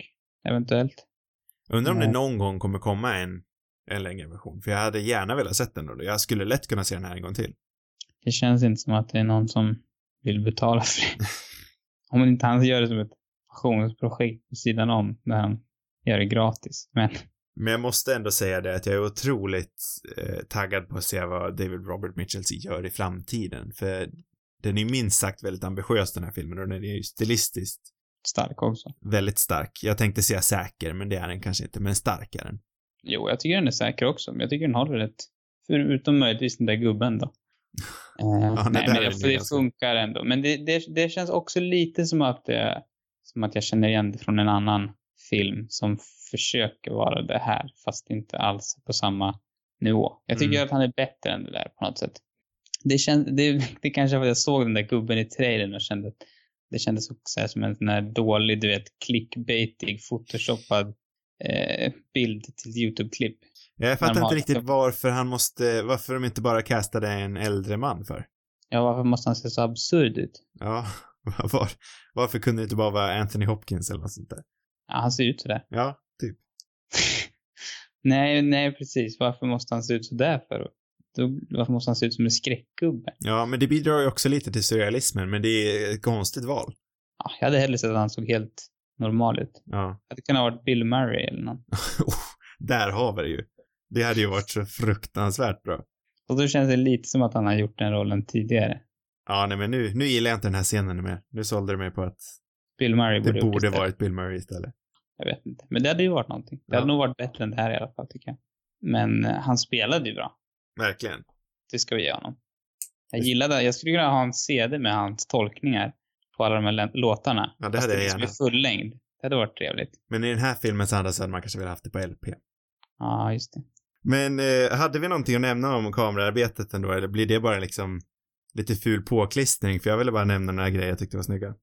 eventuellt. Undrar om det Nej. någon gång kommer komma en, en längre version. För jag hade gärna velat sett den då. Jag skulle lätt kunna se den här en gång till. Det känns inte som att det är någon som vill betala för det. Om inte han gör det som ett passionsprojekt på sidan om, när han gör det gratis. Men Men jag måste ändå säga det att jag är otroligt eh, taggad på att se vad David Robert Mitchell gör i framtiden. För den är minst sagt väldigt ambitiös den här filmen och den är ju stilistiskt stark också. väldigt stark. Jag tänkte säga säker, men det är den kanske inte, men stark är den. Jo, jag tycker den är säker också, men jag tycker den håller rätt. Förutom möjligtvis den där gubben då. Eh, det nej, där men det, det ganska- funkar ändå. Men det, det, det känns också lite som att det, som att jag känner igen det från en annan film som försöker vara det här, fast inte alls på samma nivå. Jag tycker Mm. att han är bättre än det där på något sätt. Det, känns, det, det kanske var att jag såg den där gubben i trailern och kände att det kändes också här som en sån här dålig, du vet, clickbaitig, photoshoppad eh, bild till YouTube-klipp. Jag fattar inte riktigt varför han måste, varför de inte bara castade en äldre man för. Ja, varför måste han se så absurd ut? Ja, var, varför kunde det inte bara vara Anthony Hopkins eller något sånt där? Ja, han ser ut sådär. Ja, typ. nej, nej precis. Varför måste han se ut sådär för? Då, varför måste han se ut som en skräckgubbe? Ja, men det bidrar ju också lite till surrealismen, men det är ett konstigt val. Ja, jag hade hellre sett att han såg helt normal ut. Ja. Det kunnat ha varit Bill Murray eller någon. Oh, där har vi det ju. Det hade ju varit så fruktansvärt bra. Och då känns det lite som att han har gjort den rollen tidigare. Ja, nej men nu, nu gillar jag inte den här scenen mer. Nu sålde du mig på att Bill Murray det borde upp borde varit Bill Murray istället. Jag vet inte. Men det hade ju varit någonting. Det Ja. hade nog varit bättre än det här i alla fall, tycker jag. Men eh, han spelade ju bra. Verkligen. Det ska vi ge honom. Jag gillade, jag skulle kunna ha en CD med hans tolkningar på alla de här låtarna. Ja, det hade jag gärna. full längd. Det hade varit trevligt. Men i den här filmens anda så hade man kanske velat haft det på LP. Ja, just det. Men eh, hade vi någonting att nämna om kamerarbetet ändå, eller blir det bara liksom lite ful påklistring? För jag ville bara nämna några grejer jag tyckte var snygga.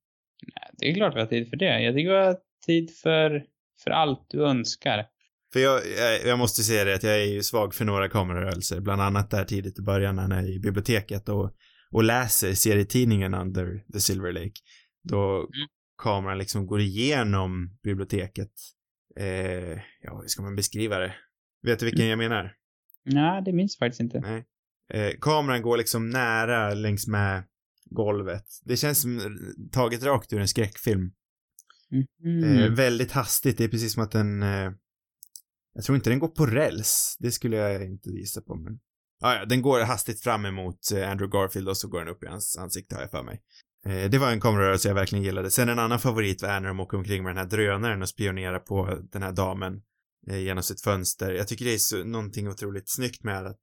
Det är klart vi har tid för det. Jag tycker vi har tid för, för allt du önskar. För jag, jag, jag måste säga det att jag är ju svag för några kamerarörelser, bland annat där tidigt i början när han är i biblioteket och, och läser serietidningen Under the Silver Lake. Då kameran liksom går igenom biblioteket. Eh, ja, hur ska man beskriva det? Vet du vilken jag menar? Nej, det minns jag faktiskt inte. Nej. Eh, kameran går liksom nära längs med golvet. Det känns som taget rakt ur en skräckfilm. Mhm. Eh, väldigt hastigt. Det är precis som att den... Eh, jag tror inte den går på räls. Det skulle jag inte gissa på, men... Ah, ja, den går hastigt fram emot eh, Andrew Garfield och så går den upp i hans ansikte har jag för mig. Eh, det var en kamerarörelse jag verkligen gillade. Sen en annan favorit var när de åker omkring med den här drönaren och spionerar på den här damen genom sitt fönster. Jag tycker det är så, någonting otroligt snyggt med att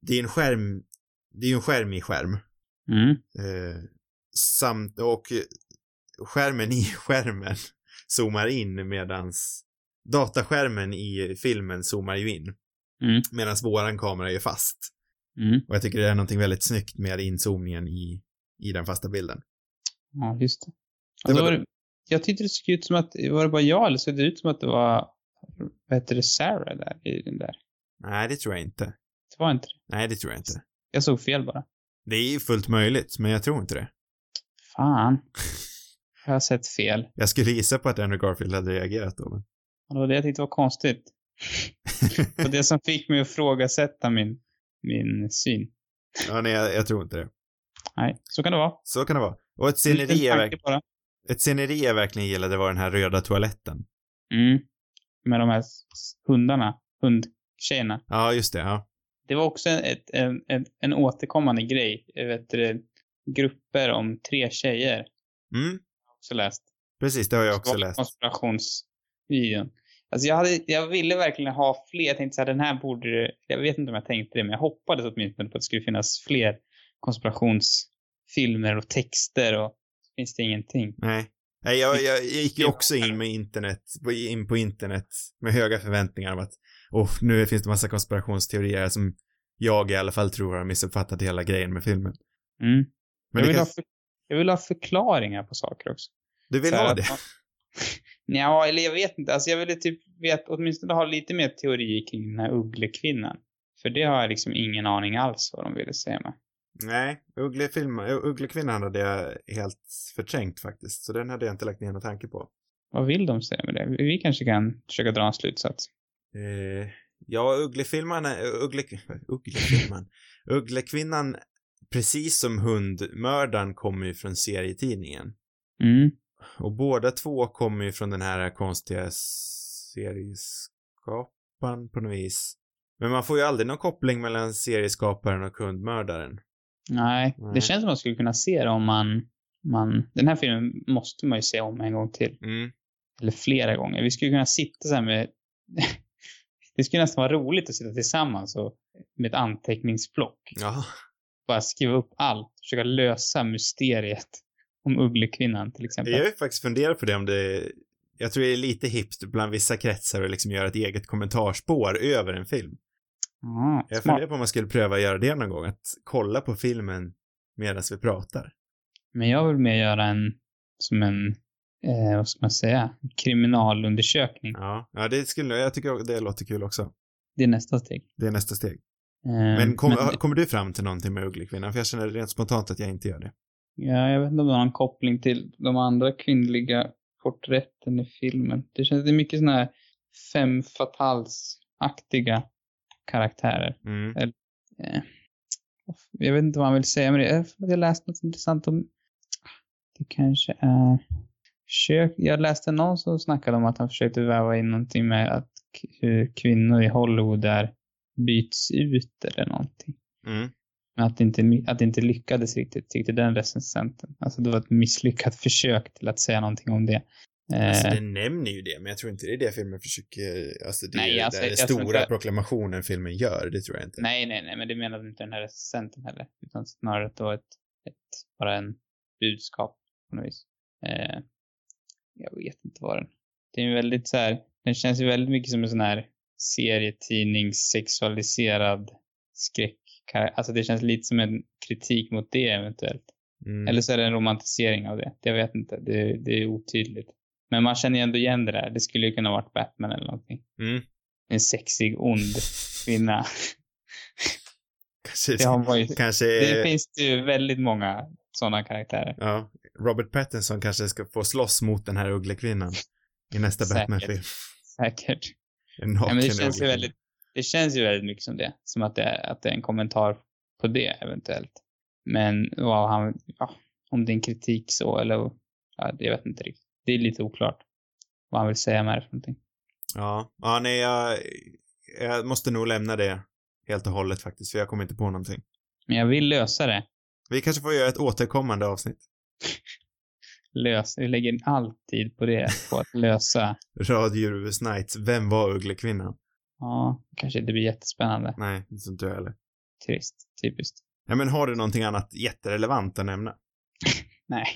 det är en skärm, det är en skärm i skärm. Mm. Eh, samt, och eh, skärmen i skärmen zoomar in medans dataskärmen i filmen zoomar ju in. Mm. Medan våran kamera är fast. Mm. Och jag tycker det är någonting väldigt snyggt med inzoomningen i, i den fasta bilden. Ja, just det. Det Alltså, var var det, jag tyckte det såg ut som att, var det bara jag eller såg det ut som att det var, vad heter det, Sarah där i den där? Nej, det tror jag inte. Det var inte det. Nej, det tror jag inte. Jag såg fel bara. Det är ju fullt möjligt, men jag tror inte det. Fan. Jag har sett fel. Jag skulle gissa på att Andrew Garfield hade reagerat då, men... Och det var det jag tyckte var konstigt. Var det som fick mig att ifrågasätta min, min syn. ja, nej, jag, jag tror inte det. Nej, så kan det vara. Så kan det vara. Och sceneri verk- ett sceneri jag verkligen gillade var den här röda toaletten. Mm. Med de här hundarna, hundtjejerna. Ja, just det. Ja. Det var också ett, en, en, en återkommande grej. Jag vet, det, grupper om tre tjejer. Mm, Jag har också läst. precis. Det har jag också läst. Konspirationsvideon. Alltså jag, hade, jag ville verkligen ha fler. Jag tänkte så här, den här borde Jag vet inte om jag tänkte det, men jag hoppades åtminstone på att det skulle finnas fler konspirationsfilmer och texter och så finns det ingenting. Nej. Nej, jag, jag, gick ju också in med internet, in på internet med höga förväntningar om att, oh, nu finns det massa konspirationsteorier som jag i alla fall tror har missuppfattat hela grejen med filmen. Mm. Men jag, vill kan, ha för, jag vill ha förklaringar på saker också. du vill Så ha det? man- Ja, eller jag vet inte. Alltså jag ville typ vet, åtminstone ha lite mer teori kring den här ugglekvinnan. För det har jag liksom ingen aning alls vad de ville säga med. Nej, Ugglefilm, Ugglekvinnan hade jag helt förträngt faktiskt, så den hade jag inte lagt ner någon tanke på. Vad vill de säga med det? Vi kanske kan försöka dra en slutsats. Eh, ja, Ugglefilman, Uggle, Ugglefilman, Ugglekvinnan, precis som hundmördaren, kommer ju från serietidningen. Mm. Och båda två kommer ju från den här konstiga serieskaparen på något vis. Men man får ju aldrig någon koppling mellan serieskaparen och hundmördaren. Nej, Nej. det känns som att man skulle kunna se det om man, man... Den här filmen måste man ju se om en gång till. Mm. Eller flera gånger. Vi skulle kunna sitta så här med... det skulle nästan vara roligt att sitta tillsammans och med ett anteckningsblock. Ja. Bara skriva upp allt. Försöka lösa mysteriet om Ugglekvinnan till exempel. Jag har ju faktiskt funderat på det om det, jag tror det är lite hippt bland vissa kretsar att liksom göra ett eget kommentarspår över en film. Ah, Jag funderar på om man skulle pröva att göra det någon gång, att kolla på filmen medan vi pratar. Men jag vill mer göra en, som en, eh, vad ska man säga, kriminalundersökning. Ja, ja det skulle, jag tycker det låter kul också. Det är nästa steg. Det är nästa steg. Eh, Men, kom, men- kommer du fram till någonting med Ugglekvinnan? För jag känner rent spontant att jag inte gör det. Ja, jag vet inte om det har någon koppling till de andra kvinnliga porträtten i filmen. Det känns, det är mycket sådana här fem fatals-aktiga karaktärer. Mm. Eh, jag vet inte vad man vill säga med det. Jag har jag läst något intressant om... Det kanske är... Försök, jag läste någon som snackade om att han försökte väva in någonting med att hur kvinnor i Hollywood där byts ut eller någonting. Mm. Men att det inte, att det inte lyckades riktigt, tyckte den recensenten. Alltså det var ett misslyckat försök till att säga någonting om det. Alltså Eh, den nämner ju det, men jag tror inte det är det filmen försöker, alltså det är Nej, ju alltså, den stora inte- proklamationen filmen gör, det tror jag inte. nej, nej, nej, men det menade inte den här recensenten heller. Utan snarare då ett, ett, bara en budskap på något vis. Eh, jag vet inte vad den... Det är ju väldigt så här, den känns ju väldigt mycket som en sån här serietidnings sexualiserad skräck. Alltså det känns lite som en kritik mot det eventuellt. Mm. Eller så är det en romantisering av det. Jag vet inte. Det, det är otydligt. Men man känner ju ändå igen det där. Det skulle ju kunna varit Batman eller någonting. Mm. En sexig, ond kvinna. Kanske, Det, har man ju, kanske det finns ju väldigt många sådana karaktärer. ja, Robert Pattinson kanske ska få slåss mot den här Ugglekvinnan i nästa. Batman-film. Säkert. En Ja, men det känns ju väldigt, det känns ju väldigt mycket som det. Som att det, är, att det är en kommentar på det eventuellt. Men vad han, ja, om det är en kritik så eller, ja, jag vet inte riktigt. Det är lite oklart vad han vill säga med det för någonting. Ja, ja nej, jag, jag måste nog lämna det helt och hållet faktiskt, för jag kommer inte på någonting. Men jag vill lösa det. Vi kanske får göra ett återkommande avsnitt. lösa, vi lägger all tid på det, på att lösa. Radiohjulets Nights, vem var Ugglekvinnan? Ja, kanske inte blir jättespännande. Nej, det tror inte jag heller. Trist, typiskt. Ja, men har du någonting annat jätterelevant att nämna? Nej.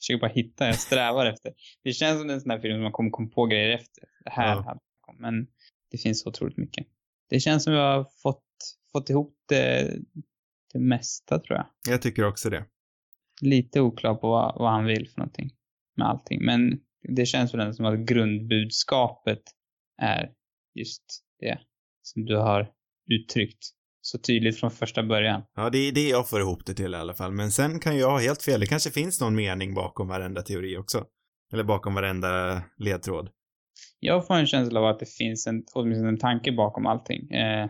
Försöker bara hitta, jag strävar efter. Det känns som en sån här film som man kommer komma på grejer efter. Det här Ja. men det finns så otroligt mycket. Det känns som vi har fått, fått ihop det, det mesta tror jag. Jag tycker också det. Lite oklar på vad, vad han vill för någonting med allting. Men det känns väl ändå som att grundbudskapet är just det som du har uttryckt så tydligt från första början. Ja, det är det jag får ihop det till i alla fall. Men sen kan jag ha helt fel. Det kanske finns någon mening bakom varenda teori också. Eller bakom varenda ledtråd. Jag får en känsla av att det finns en, åtminstone en tanke bakom allting. Eh,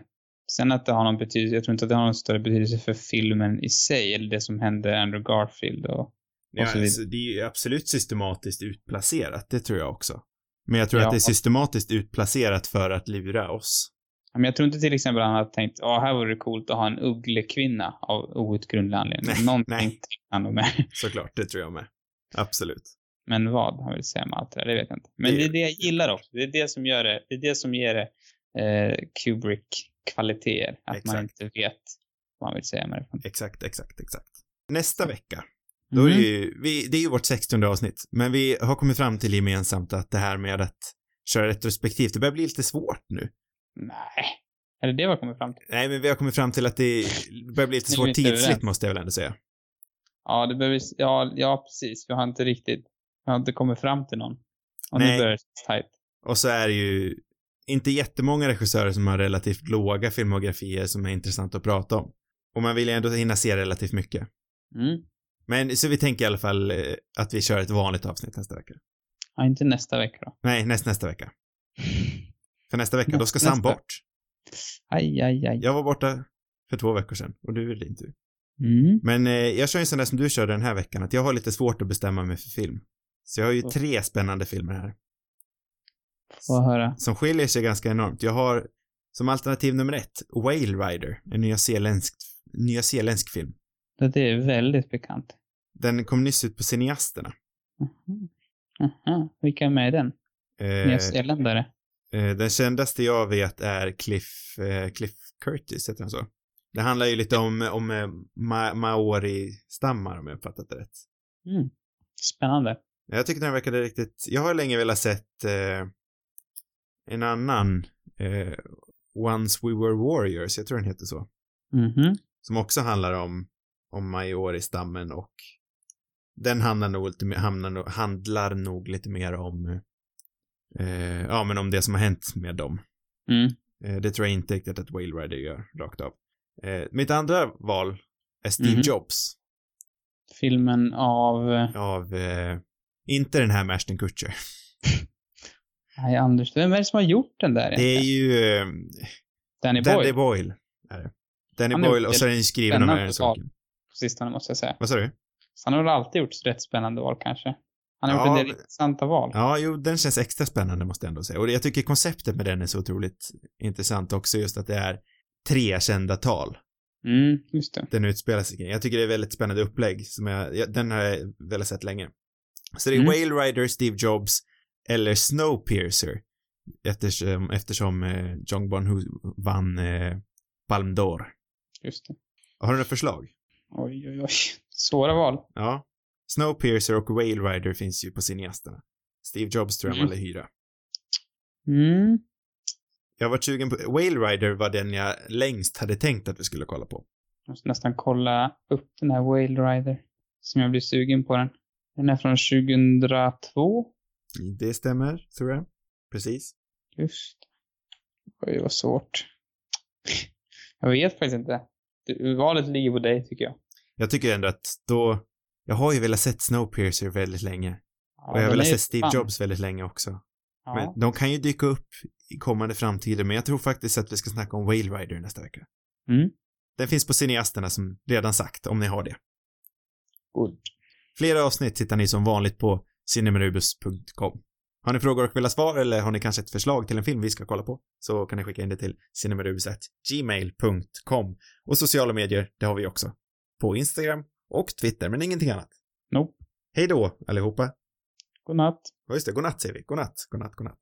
sen att det har någon betydelse, jag tror inte att det har någon större betydelse för filmen i sig, eller det som hände Andrew Garfield och Ja, så vidare. alltså, det är ju absolut systematiskt utplacerat, det tror jag också. Men jag tror Ja. att det är systematiskt utplacerat för att lura oss. Men jag tror inte till exempel han hade tänkt, ja här vore det coolt att ha en ugglekvinna av outgrundlig anledning. Nej, Någonting nej. tänkte han nog med. Såklart, det tror jag med. Absolut. Men vad han vill säga med allt det där, det vet jag inte. Men Det- det är det jag gillar också. Det är det som gör det, det är det som ger det eh, Kubrick-kvaliteter. Att man Exakt. inte vet vad man vill säga med det. Exakt, exakt, exakt. Nästa vecka, då är det Mhm. ju, vi, det är ju vårt 60 avsnitt, men vi har kommit fram till gemensamt att det här med att köra retrospektivt, det börjar bli lite svårt nu. Nej. Är det det vi har kommit fram till? Nej, men vi har kommit fram till att det börjar bli lite svårt tidsligt, måste jag väl ändå säga. Ja, det behöver, ja, ja, precis. Vi har inte riktigt, vi har inte kommit fram till någon. Och Nej. nu börjar det tajt. Och så är det ju inte jättemånga regissörer som har relativt låga filmografier som är intressanta att prata om. Och man vill ju ändå hinna se relativt mycket. Mm. Men så vi tänker i alla fall eh, att vi kör ett vanligt avsnitt nästa vecka. Ja, inte nästa vecka då. Nej, näst, nästa vecka. För nästa vecka, då ska Nästa. Sam bort. Aj, aj, aj. Jag var borta för två veckor sedan och du är din tur. Mm. Men eh, jag kör en sån där som du körde den här veckan, att jag har lite svårt att bestämma mig för film. Så jag har ju tre spännande filmer här. Få höra. Som skiljer sig ganska enormt. Jag har som alternativ nummer ett, Whale Rider, en nyzeeländsk, nyzeeländsk film. Det är väldigt bekant. Den kom nyss ut på Cineasterna. Mhm. Aha. Vilka är med i den? Eh, Nyzeeländare? Eh, den kändaste jag vet är Cliff, eh, Cliff Curtis, heter han så? Det handlar ju lite om, om eh, ma maori-stammar om jag uppfattat det rätt. Mm. Spännande. Jag tyckte den verkade riktigt, jag har länge velat sett eh, en annan, eh, Once We Were Warriors, jag tror den heter så. Mhm. Som också handlar om, om maori-stammen och den handlar nog lite nog, handlar nog lite mer om, eh, ja men om det som har hänt med dem. Mm. Eh, det tror jag inte riktigt att Whale Rider gör, rakt av. Eh, mitt andra val är Steve Mhm. Jobs. Filmen av... eh, Av, eh, inte den här med Ashton Kutcher. Nej, Anders. Vem är det som har gjort den där Det är ju eh, Danny Danny Boyle. Boyle. Är det. Danny Han Boyle och så är den skriven av Aaron. Sorkin. På sistone måste jag säga. Vad sa du? Så han har väl alltid gjort rätt spännande val kanske. Han har Ja, gjort en del intressanta val. Ja, jo, den känns extra spännande måste jag ändå säga. Och jag tycker konceptet med den är så otroligt intressant också, just att det är tre kända tal Mm, just det. den utspelar sig kring. Jag tycker det är väldigt spännande upplägg som jag, jag den har jag velat sett länge. Så det är Mm. Whale Rider, Steve Jobs eller Snowpiercer eftersom, eftersom eh, Jong Bon-Hu vann eh, Palme d'Or. Just det. Har du några förslag? Oj, oj, oj. Svåra val. Ja. Snowpiercer och Whale Rider finns ju på cineasterna. Steve Jobs tror jag man Mm. vill hyra. Mm. Jag var sugen på, Whale Rider var den jag längst hade tänkt att vi skulle kolla på. Jag måste nästan kolla upp den här Whale Rider. Som jag blir sugen på den. Den är från 2002. Det stämmer, tror jag. Precis. Just. Oj, vad svårt. Jag vet faktiskt inte. Valet ligger på dig, tycker jag. Jag tycker ändå att då, jag har ju velat sett Snowpiercer väldigt länge. Ja, och jag har velat se Steve fan. Jobs väldigt länge också. Ja. Men de kan ju dyka upp i kommande framtider, men jag tror faktiskt att vi ska snacka om Whale Rider nästa vecka. Mm. Den finns på cineasterna som redan sagt, om ni har det. Good. Flera avsnitt hittar ni som vanligt på cinemarubus.com. Har ni frågor och vill ha svar eller har ni kanske ett förslag till en film vi ska kolla på så kan ni skicka in det till cinemarubus.gmail.com och sociala medier, det har vi också. På Instagram och Twitter, men ingenting annat. Nope. Hej då allihopa. Godnatt. Ja, just det, godnatt säger vi. Godnatt, godnatt, godnatt.